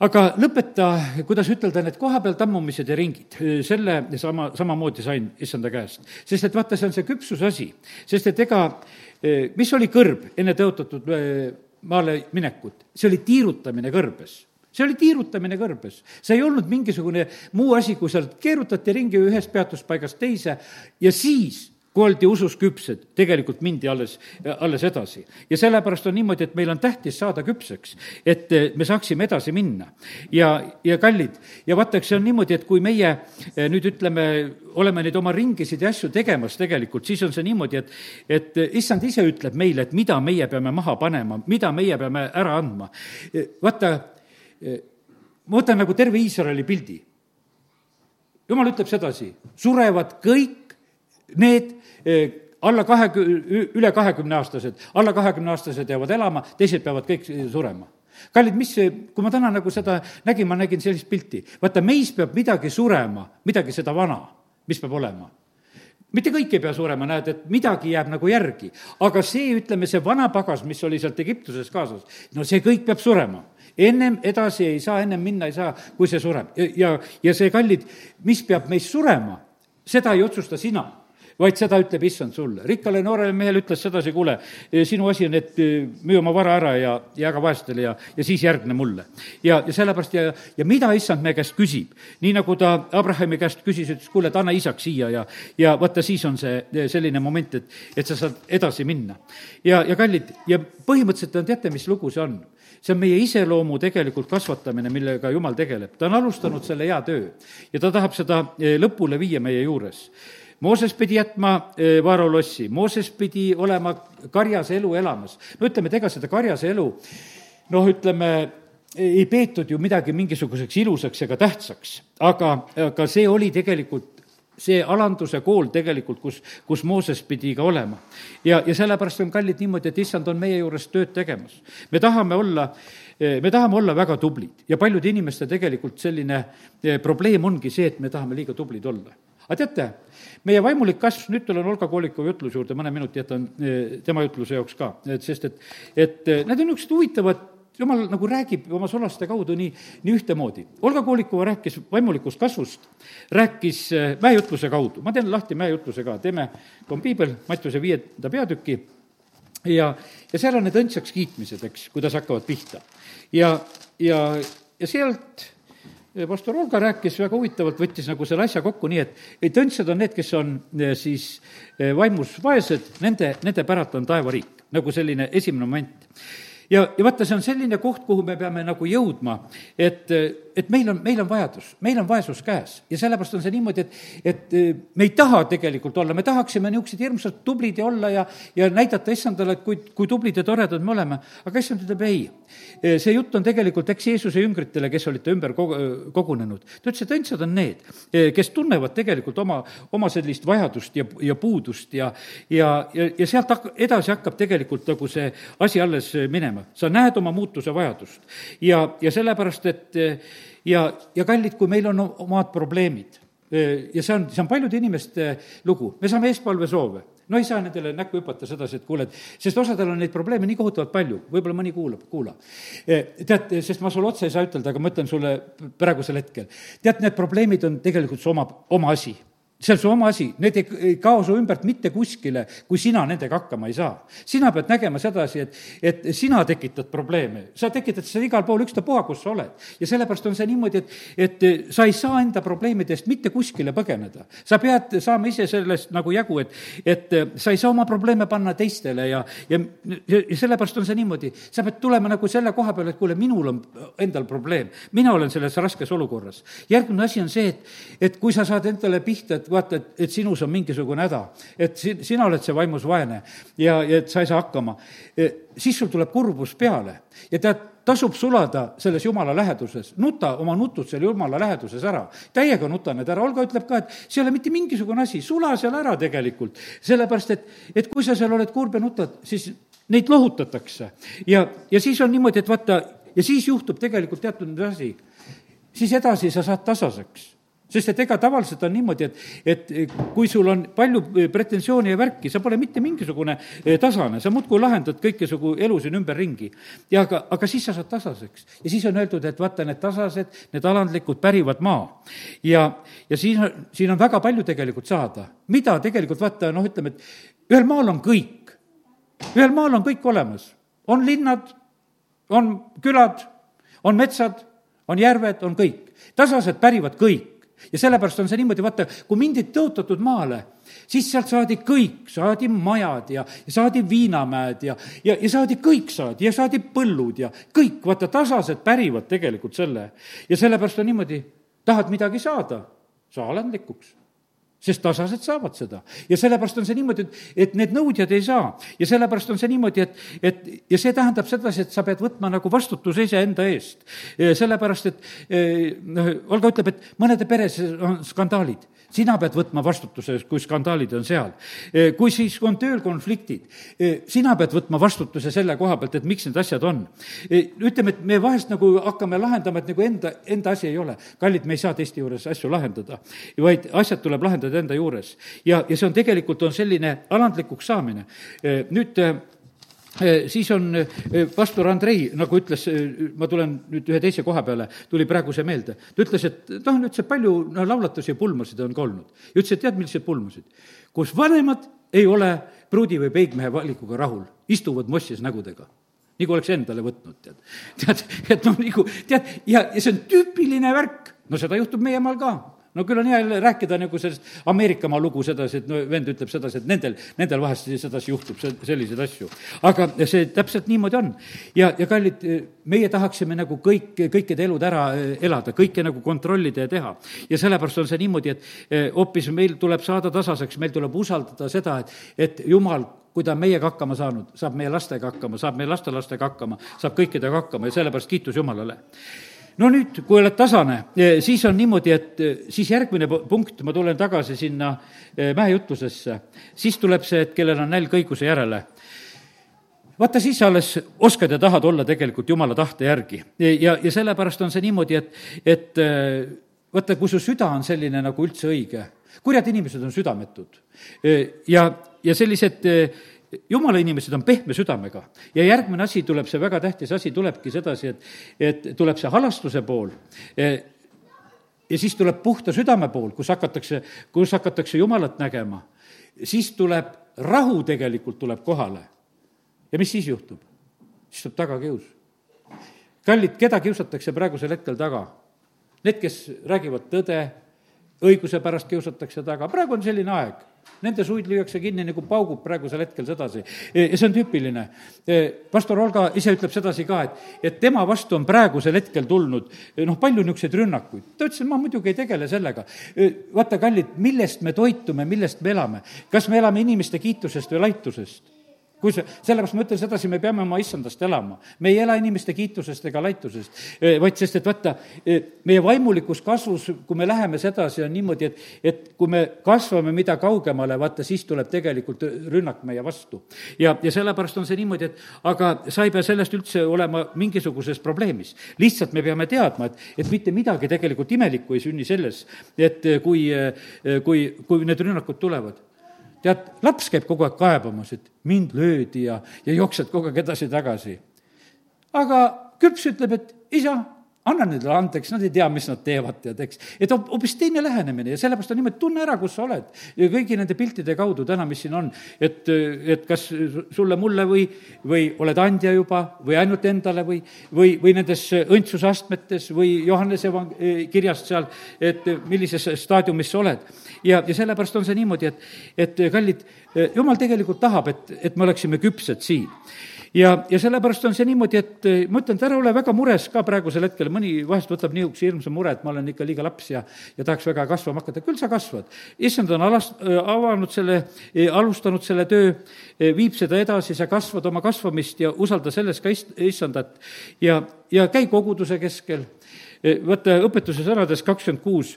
Aga lõpeta, kuidas ütelda, need kohapeal tammumised ja ringid, eh, selle sama, samamoodi sain issanda käest. sest et vaata, see on see küpsuse asi, sest et ega, eh, mis oli kõrb enne tõotatud maale minekut, see oli tiirutamine kõrbes. See oli tiirutamine kõrbes, see ei olnud mingisugune muu asi, kui sealt keerutati ringi ühest peatuspaigast teise ja siis kui oldi usus küpsed, tegelikult mindi alles, alles edasi. ja sellepärast on niimoodi, et meil on tähtis saada küpseks, et eh, me saaksime edasi minna. ja, ja kallid, ja vaata, eks see on niimoodi, et kui meie eh, nüüd ütleme, oleme neid oma ringisid ja asju tegemas tegelikult, siis on see niimoodi, et, et eh, issand ise ütleb meile, et mida meie peame maha panema, mida meie peame ära andma. vaata, ma võtan nagu terve Iisraeli pildi. jumal ütleb sedasi, surevad kõik need alla kahekü-, üle kahekümne aastased, alla kahekümne aastased jäävad elama, teised peavad kõik surema kallid, mis, kui ma täna nagu seda nägin, ma nägin sellist pilti, vaata, meis peab midagi surema, midagi seda vana, mis peab olema mitte kõik ei pea surema, näed, et midagi jääb nagu järgi. aga see, ütleme, see vana pagas, mis oli sealt Egiptuses kaasas, no see kõik peab surema. ennem edasi ei saa, ennem minna ei saa, kui see sureb. ja, ja see, kallid, mis peab meis surema, seda ei otsusta sina vaid seda ütleb issand sulle. rikkale noorele mehele ütles sedasi, kuule, sinu asi on, et müü oma vara ära ja jaga vaestele ja, ja siis järgne mulle. ja, ja sellepärast ja, ja mida issand meie käest küsib, nii nagu ta Abrahami käest küsis, ütles, kuule, et anna isaks siia ja, ja vaata, siis on see selline moment, et, et sa saad edasi minna. ja, ja kallid, ja põhimõtteliselt teate, mis lugu see on? see on meie iseloomu tegelikult kasvatamine, millega Jumal tegeleb. ta on alustanud selle hea töö ja ta tahab seda lõpule viia meie juures Mooses pidi jätma e, vaarolossi, Mooses pidi olema karjase elu elamas. no ütleme, et ega seda karjase elu noh, ütleme, ei peetud ju midagi mingisuguseks ilusaks ega tähtsaks, aga, aga see oli tegelikult see alanduse kool tegelikult, kus, kus Mooses pidi ka olema. ja, ja sellepärast on kallid niimoodi, et issand on meie juures tööd tegemas. me tahame olla, me tahame olla väga tublid ja paljude inimeste tegelikult selline probleem ongi see, et me tahame liiga tublid olla aga teate, meie vaimulik kasv, nüüd tulen Olga Koolikovi jutluse juurde, mõne minuti jätan eh, tema jutluse jaoks ka, et sest et, et eh, need on niisugused huvitavad jumal nagu räägib oma solaste kaudu nii, nii ühtemoodi. Olga Koolikova rääkis vaimulikust kasvust, rääkis eh, mäejutluse kaudu, ma teen lahti mäejutluse ka, teeme, on piibel, Mattiuse viienda peatüki, ja, ja seal on need õndsaks kiitmised, eks, kuidas hakkavad pihta. ja, ja, ja sealt pastor Olga rääkis väga huvitavalt, võttis nagu selle asja kokku nii, et, et õndsad on need, kes on eh, siis eh, vaimus vaesed, nende, nende päralt on taevariik, nagu selline esimene moment. Ja, ja vaata, see on selline koht, kuhu me peame nagu jõudma, et et meil on, meil on vajadus, meil on vaesus käes ja sellepärast on see niimoodi, et, et eh, me ei taha tegelikult olla, me tahaksime niisugused hirmsalt tublid ja olla ja, ja näidata issandale, et kui, kui tublid ja toredad me oleme, aga issand ütleb ei. Eh, see jutt on tegelikult eks Jeesuse jüngritele, kes olid ta ümber kogunenud. ta ütles, et õndsad on need, eh, kes tunnevad tegelikult oma, oma sellist vajadust ja, ja puudust ja, ja, ja, ja sealt hak-, edasi hakkab tegelikult nagu see asi alles minema. Sa näed oma muutuse vajadust. Ja, ja sellepärast, et ja, ja kallid, kui meil on omad probleemid ja see on, see on paljude inimeste lugu, me saame eespalvesoove. No ei saa nendele näkku hüpata sedasi, et kuule, et sest osadel on neid probleeme nii kohutavalt palju, võib-olla mõni kuulab, kuula. tead, sest ma sulle otse ei saa ütelda, aga ma ütlen sulle praegusel hetkel. tead, need probleemid on tegelikult su oma, oma asi see on su oma asi, need ei, ei kao su ümbert mitte kuskile, kui sina nendega hakkama ei saa. sina pead nägema sedasi, et, et sina tekitad probleeme, sa tekitad seda igal pool, ükstapuha, kus sa oled. ja sellepärast on see niimoodi, et, et sa ei saa enda probleemidest mitte kuskile põgeneda. sa pead saama ise sellest nagu jagu, et, et sa ei saa oma probleeme panna teistele ja, ja, ja sellepärast on see niimoodi, sa pead tulema nagu selle koha peale, et kuule, minul on endal probleem, mina olen selles raskes olukorras. järgmine asi on see, et, et kui sa saad endale pihta, et vaata, et, et sinus on mingisugune häda, et si-, sina oled see vaimus vaene ja, ja et sa ei saa hakkama, e, siis sul tuleb kurbus peale. Ja tead, tasub sulada selles jumala läheduses, nuta oma nutud seal jumala läheduses ära. täiega nuta need ära, Olga ütleb ka, et see ei ole mitte mingisugune asi, sula seal ära tegelikult. sellepärast, et, et kui sa seal oled kurb ja nutad, siis neid lohutatakse. ja, ja siis on niimoodi, et vaata, ja siis juhtub tegelikult teatud asi, siis edasi sa saad tasaseks sest et ega tavaliselt on niimoodi, et, et kui sul on palju pretensiooni ja värki, sa pole mitte mingisugune eh, tasane, sa muudkui lahendad kõikisugu elu siin ümberringi. ja aga, aga siis sa saad tasaseks. ja siis on öeldud, et vaata, need tasased, need alandlikud pärivad maa. ja, ja siin, siin on väga palju tegelikult saada. mida tegelikult vaata, noh, ütleme, et ühel maal on kõik. ühel maal on kõik olemas. on linnad, on külad, on metsad, on järved, on kõik. tasased pärivad kõik ja sellepärast on see niimoodi, vaata, kui mindi tõotatud maale, siis sealt saadi kõik, saadi majad ja, ja saadi viinamäed ja, ja, ja saadi kõik saadi ja saadi põllud ja kõik, vaata, tasased pärivad tegelikult selle. ja sellepärast on niimoodi, tahad midagi saada, saa alandlikuks sest tasased saavad seda. ja sellepärast on see niimoodi, et, et need nõudjad ei saa. ja sellepärast on see niimoodi, et, et ja see tähendab sedasi, et sa pead võtma nagu vastutuse iseenda eest. sellepärast, et noh, Olga ütleb, et mõnede peres on skandaalid sina pead võtma vastutuse, kui skandaalid on seal. Eh, kui siis on tööl konfliktid, eh, sina pead võtma vastutuse selle koha pealt, et miks need asjad on. Eh, ütleme, et me vahest nagu hakkame lahendama, et nagu enda, enda asi ei ole. kallid, me ei saa teiste juures asju lahendada, vaid asjad tuleb lahendada enda juures. ja, ja see on tegelikult, on selline alandlikuks saamine. nüüd siis on pastor Andrei, nagu ütles, ma tulen nüüd ühe teise koha peale, tuli praegu see meelde, ta ütles, et noh, ütles, et palju no, laulatusi ja pulmasid on ka olnud. ja ütles, et tead, milliseid pulmasid? kus vanemad ei ole pruudi või peigmehe valikuga rahul, istuvad mossis nägudega nagu oleks endale võtnud, tead. tead, et noh, nagu tead, ja, ja see on tüüpiline värk, no seda juhtub meie maal ka no küll on hea rääkida nagu sellest Ameerikamaa lugu sedasi, et no vend ütleb sedasi, et nendel, nendel vahest sedasi juhtub, selliseid asju. aga see täpselt niimoodi on. ja, ja kallid, meie tahaksime nagu kõik, kõikide elud ära eh, elada, kõike nagu kontrollida ja teha. ja sellepärast on see niimoodi, et eh, hoopis meil tuleb saada tasaseks, meil tuleb usaldada seda, et, et jumal kui ta on meiega hakkama saanud, saab meie lastega hakkama, saab meie lastelastega hakkama, saab kõikidega hakkama ja sellepärast kiitus Jumalale no nüüd, kui oled tasane, eh, siis on niimoodi, et eh, siis järgmine punkt, ma tulen tagasi sinna eh, mäejutlusesse, siis tuleb see, et kellel on nälg õiguse järele. Vaata, siis sa alles oskad ja tahad olla tegelikult jumala tahte järgi. ja, ja sellepärast on see niimoodi, et, et vaata, kui su süda on selline nagu üldse õige, kurjad inimesed on südametud. Ja, ja sellised jumala inimesed on pehme südamega ja järgmine asi tuleb, see väga tähtis asi tulebki sedasi, et, et tuleb see halastuse pool e, ja siis tuleb puhta südame pool, kus hakatakse, kus hakatakse Jumalat nägema. siis tuleb rahu tegelikult tuleb kohale. ja mis siis juhtub? siis tuleb tagakius. kallid, keda kiusatakse praegusel hetkel taga? Need, kes räägivad tõde, õiguse pärast kiusatakse taga, praegu on selline aeg Nende suid lüüakse kinni nagu paugub praegusel hetkel sedasi. ja see on tüüpiline. pastor Olga ise ütleb sedasi ka, et, et tema vastu on praegusel hetkel tulnud noh, palju niisuguseid rünnakuid. ta ütles, et ma muidugi ei tegele sellega. vaata, kallid, millest me toitume, millest me elame? kas me elame inimeste kiitusest või laitusest? Kui see, sellepärast ma ütlen sedasi, me peame oma issandast elama. me ei ela inimeste kiitusest ega laitusest, vaid sest, et vaata, meie vaimulikus kasvus, kui me läheme sedasi, on niimoodi, et, et kui me kasvame mida kaugemale, vaata, siis tuleb tegelikult rünnak meie vastu. ja, ja sellepärast on see niimoodi, et aga sa ei pea sellest üldse olema mingisuguses probleemis. lihtsalt me peame teadma, et, et mitte midagi tegelikult imelikku ei sünni selles, et kui, kui, kui need rünnakud tulevad tead, laps käib kogu aeg kaebamas, et mind löödi ja, ja jooksed kogu aeg edasi-tagasi. aga küps ütleb, et isa, anna nendele andeks, nad ei tea, mis nad teevad, tead, eks. et hoopis teine lähenemine ja sellepärast on niimoodi, tunne ära, kus sa oled. ja kõigi nende piltide kaudu täna, mis siin on, et, et kas sulle-mulle või, või oled andja juba või ainult endale või, või, või nendes õndsusastmetes või Johannese evang-, kirjast seal, et millises staadiumis sa oled. ja, ja sellepärast on see niimoodi, et, et kallid, jumal tegelikult tahab, et, et me oleksime küpsed siin ja, ja sellepärast on see niimoodi, et eh, ma ütlen, et ära ole väga mures ka praegusel hetkel, mõni vahest võtab niisuguse hirmsa mure, et ma olen ikka liiga laps ja, ja tahaks väga kasvama hakata, küll sa kasvad. issand on alas-, äh, avanud selle, äh, alustanud selle töö, viib seda edasi, sa kasvad oma kasvamist ja usalda selles ka is-, issandat. ja, ja käi koguduse keskel, vaata õpetuse sõnades kakskümmend kuus,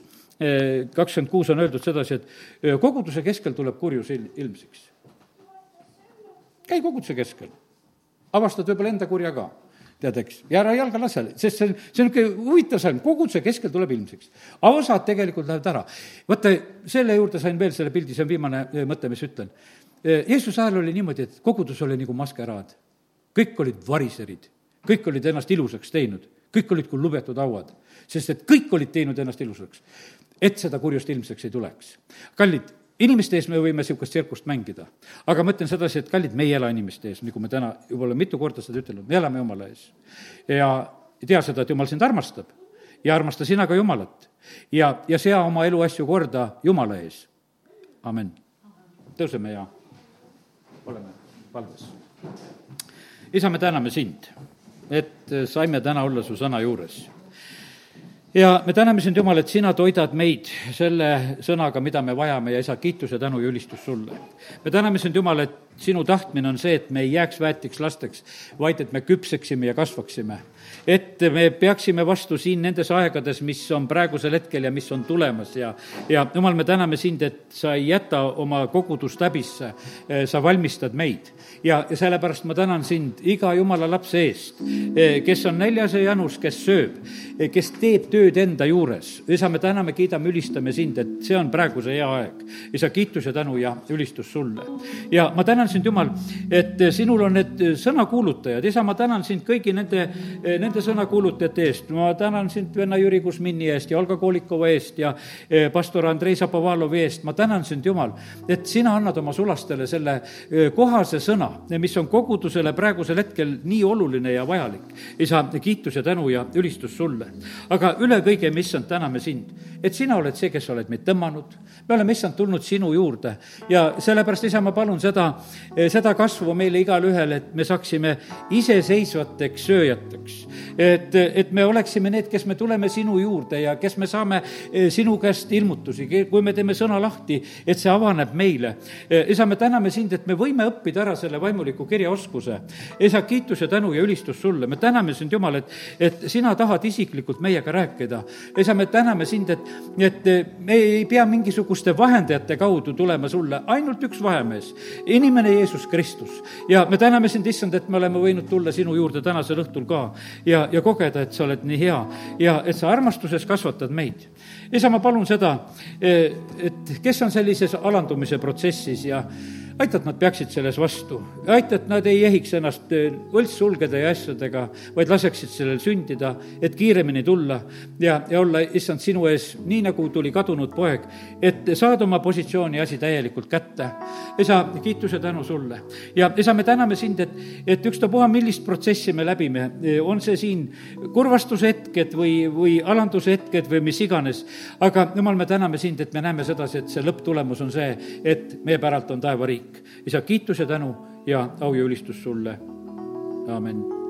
kakskümmend kuus on öeldud sedasi, et koguduse keskel tuleb kurjus il-, ilmsiks. käi koguduse keskel avastad võib-olla enda kurja ka tead, eks, ja ära jalga lase, sest see see on niisugune huvitav sõnum, koguduse keskel tuleb ilmsiks. aga osad tegelikult lähevad ära. vaata, selle juurde sain veel selle pildi, see on viimane eh, mõte, mis ütlen. Eh, Jeesuse ajal oli niimoodi, et kogudus oli nagu maskeraad. kõik olid variserid, kõik olid ennast ilusaks teinud, kõik olid kui lubetud hauad, sest et kõik olid teinud ennast ilusaks, et seda kurjust ilmseks ei tuleks. kallid, inimeste ees me võime niisugust tsirkust mängida. aga ma ütlen sedasi, et kallid, me ei ela inimeste ees, nagu me täna juba oleme mitu korda seda ütelnud, me elame Jumala ees. ja tea seda, et Jumal sind armastab ja armasta sina ka Jumalat. ja, ja sea oma eluasju korda Jumala ees. amen. tõuseme ja oleme valves. isa, me täname sind, et saime täna olla su sõna juures ja me täname sind, Jumal, et sina toidad meid selle sõnaga, mida me vajame ja isa, kiitus ja tänu ja ülistus sulle. me täname sind, Jumal, et sinu tahtmine on see, et me ei jääks väetiks lasteks, vaid et me küpseksime ja kasvaksime et me peaksime vastu siin nendes aegades, mis on praegusel hetkel ja mis on tulemas ja, ja jumal, me täname sind, et sa ei jäta oma kogudust häbisse, sa valmistad meid. ja, ja sellepärast ma tänan sind iga jumala lapse eest, kes on näljas ja janus, kes sööb, kes teeb tööd enda juures. isa, me täname, kiidame, ülistame sind, et see on praegu see hea aeg. isa, kiitus ja tänu ja ülistus sulle. ja ma tänan sind, Jumal, et sinul on need sõnakuulutajad, isa, ma tänan sind kõigi nende, nende sõnakuulutajate eest. ma tänan sind venna Jüri Kusmini eest ja Olga Kolikova eest ja eh, pastor Andrei Zapovalovi eest. ma tänan sind, Jumal, et sina annad oma sulastele selle eh, kohase sõna, mis on kogudusele praegusel hetkel nii oluline ja vajalik. isa, kiitus ja tänu ja ülistus sulle. aga üle kõige, mis on, täname sind, et sina oled see, kes oled meid tõmmanud. me oleme, issand, tulnud sinu juurde ja sellepärast, isa, ma palun seda, eh, seda kasvu meile igale ühele, et me saaksime iseseisvateks sööjateks. Et, et me oleksime need, kes me tuleme sinu juurde ja kes me saame eh, sinu käest ilmutusi, kui me teeme sõna lahti, et see avaneb meile. Eh, isa, me täname sind, et me võime õppida ära selle vaimuliku kirjaoskuse. isa, kiitus ja tänu ja ülistus sulle, me täname sind, Jumal, et, et sina tahad isiklikult meiega rääkida. isa, me täname sind, et, et me ei pea mingisuguste vahendajate kaudu tulema sulle, ainult üks vahemees, inimene Jeesus Kristus. ja me täname sind, issand, et me oleme võinud tulla sinu juurde tänasel õhtul ka ja, ja kogeda, et sa oled nii hea ja et sa armastuses kasvatad meid. isa, ma palun seda, et kes on sellises alandumise protsessis ja aita, et nad peaksid selles vastu. aita, et nad ei ehiks ennast eh, võltssulgede ja asjadega, vaid laseksid sellel sündida, et kiiremini tulla ja, ja olla, issand, sinu ees, nii nagu tuli kadunud poeg, et saada oma positsiooni asi täielikult kätte. isa, kiituse tänu sulle. ja isa, me täname sind, et, et ükstapuha, millist protsessi me läbime, eh, on see siin kurvastuse hetked või, või alanduse hetked või mis iganes, aga jumal, me täname sind, et me näeme sedasi, et see lõpptulemus on see, et meie päralt on taevariik riik. isa, kiitus ja tänu ja au ja ülistus sulle, amin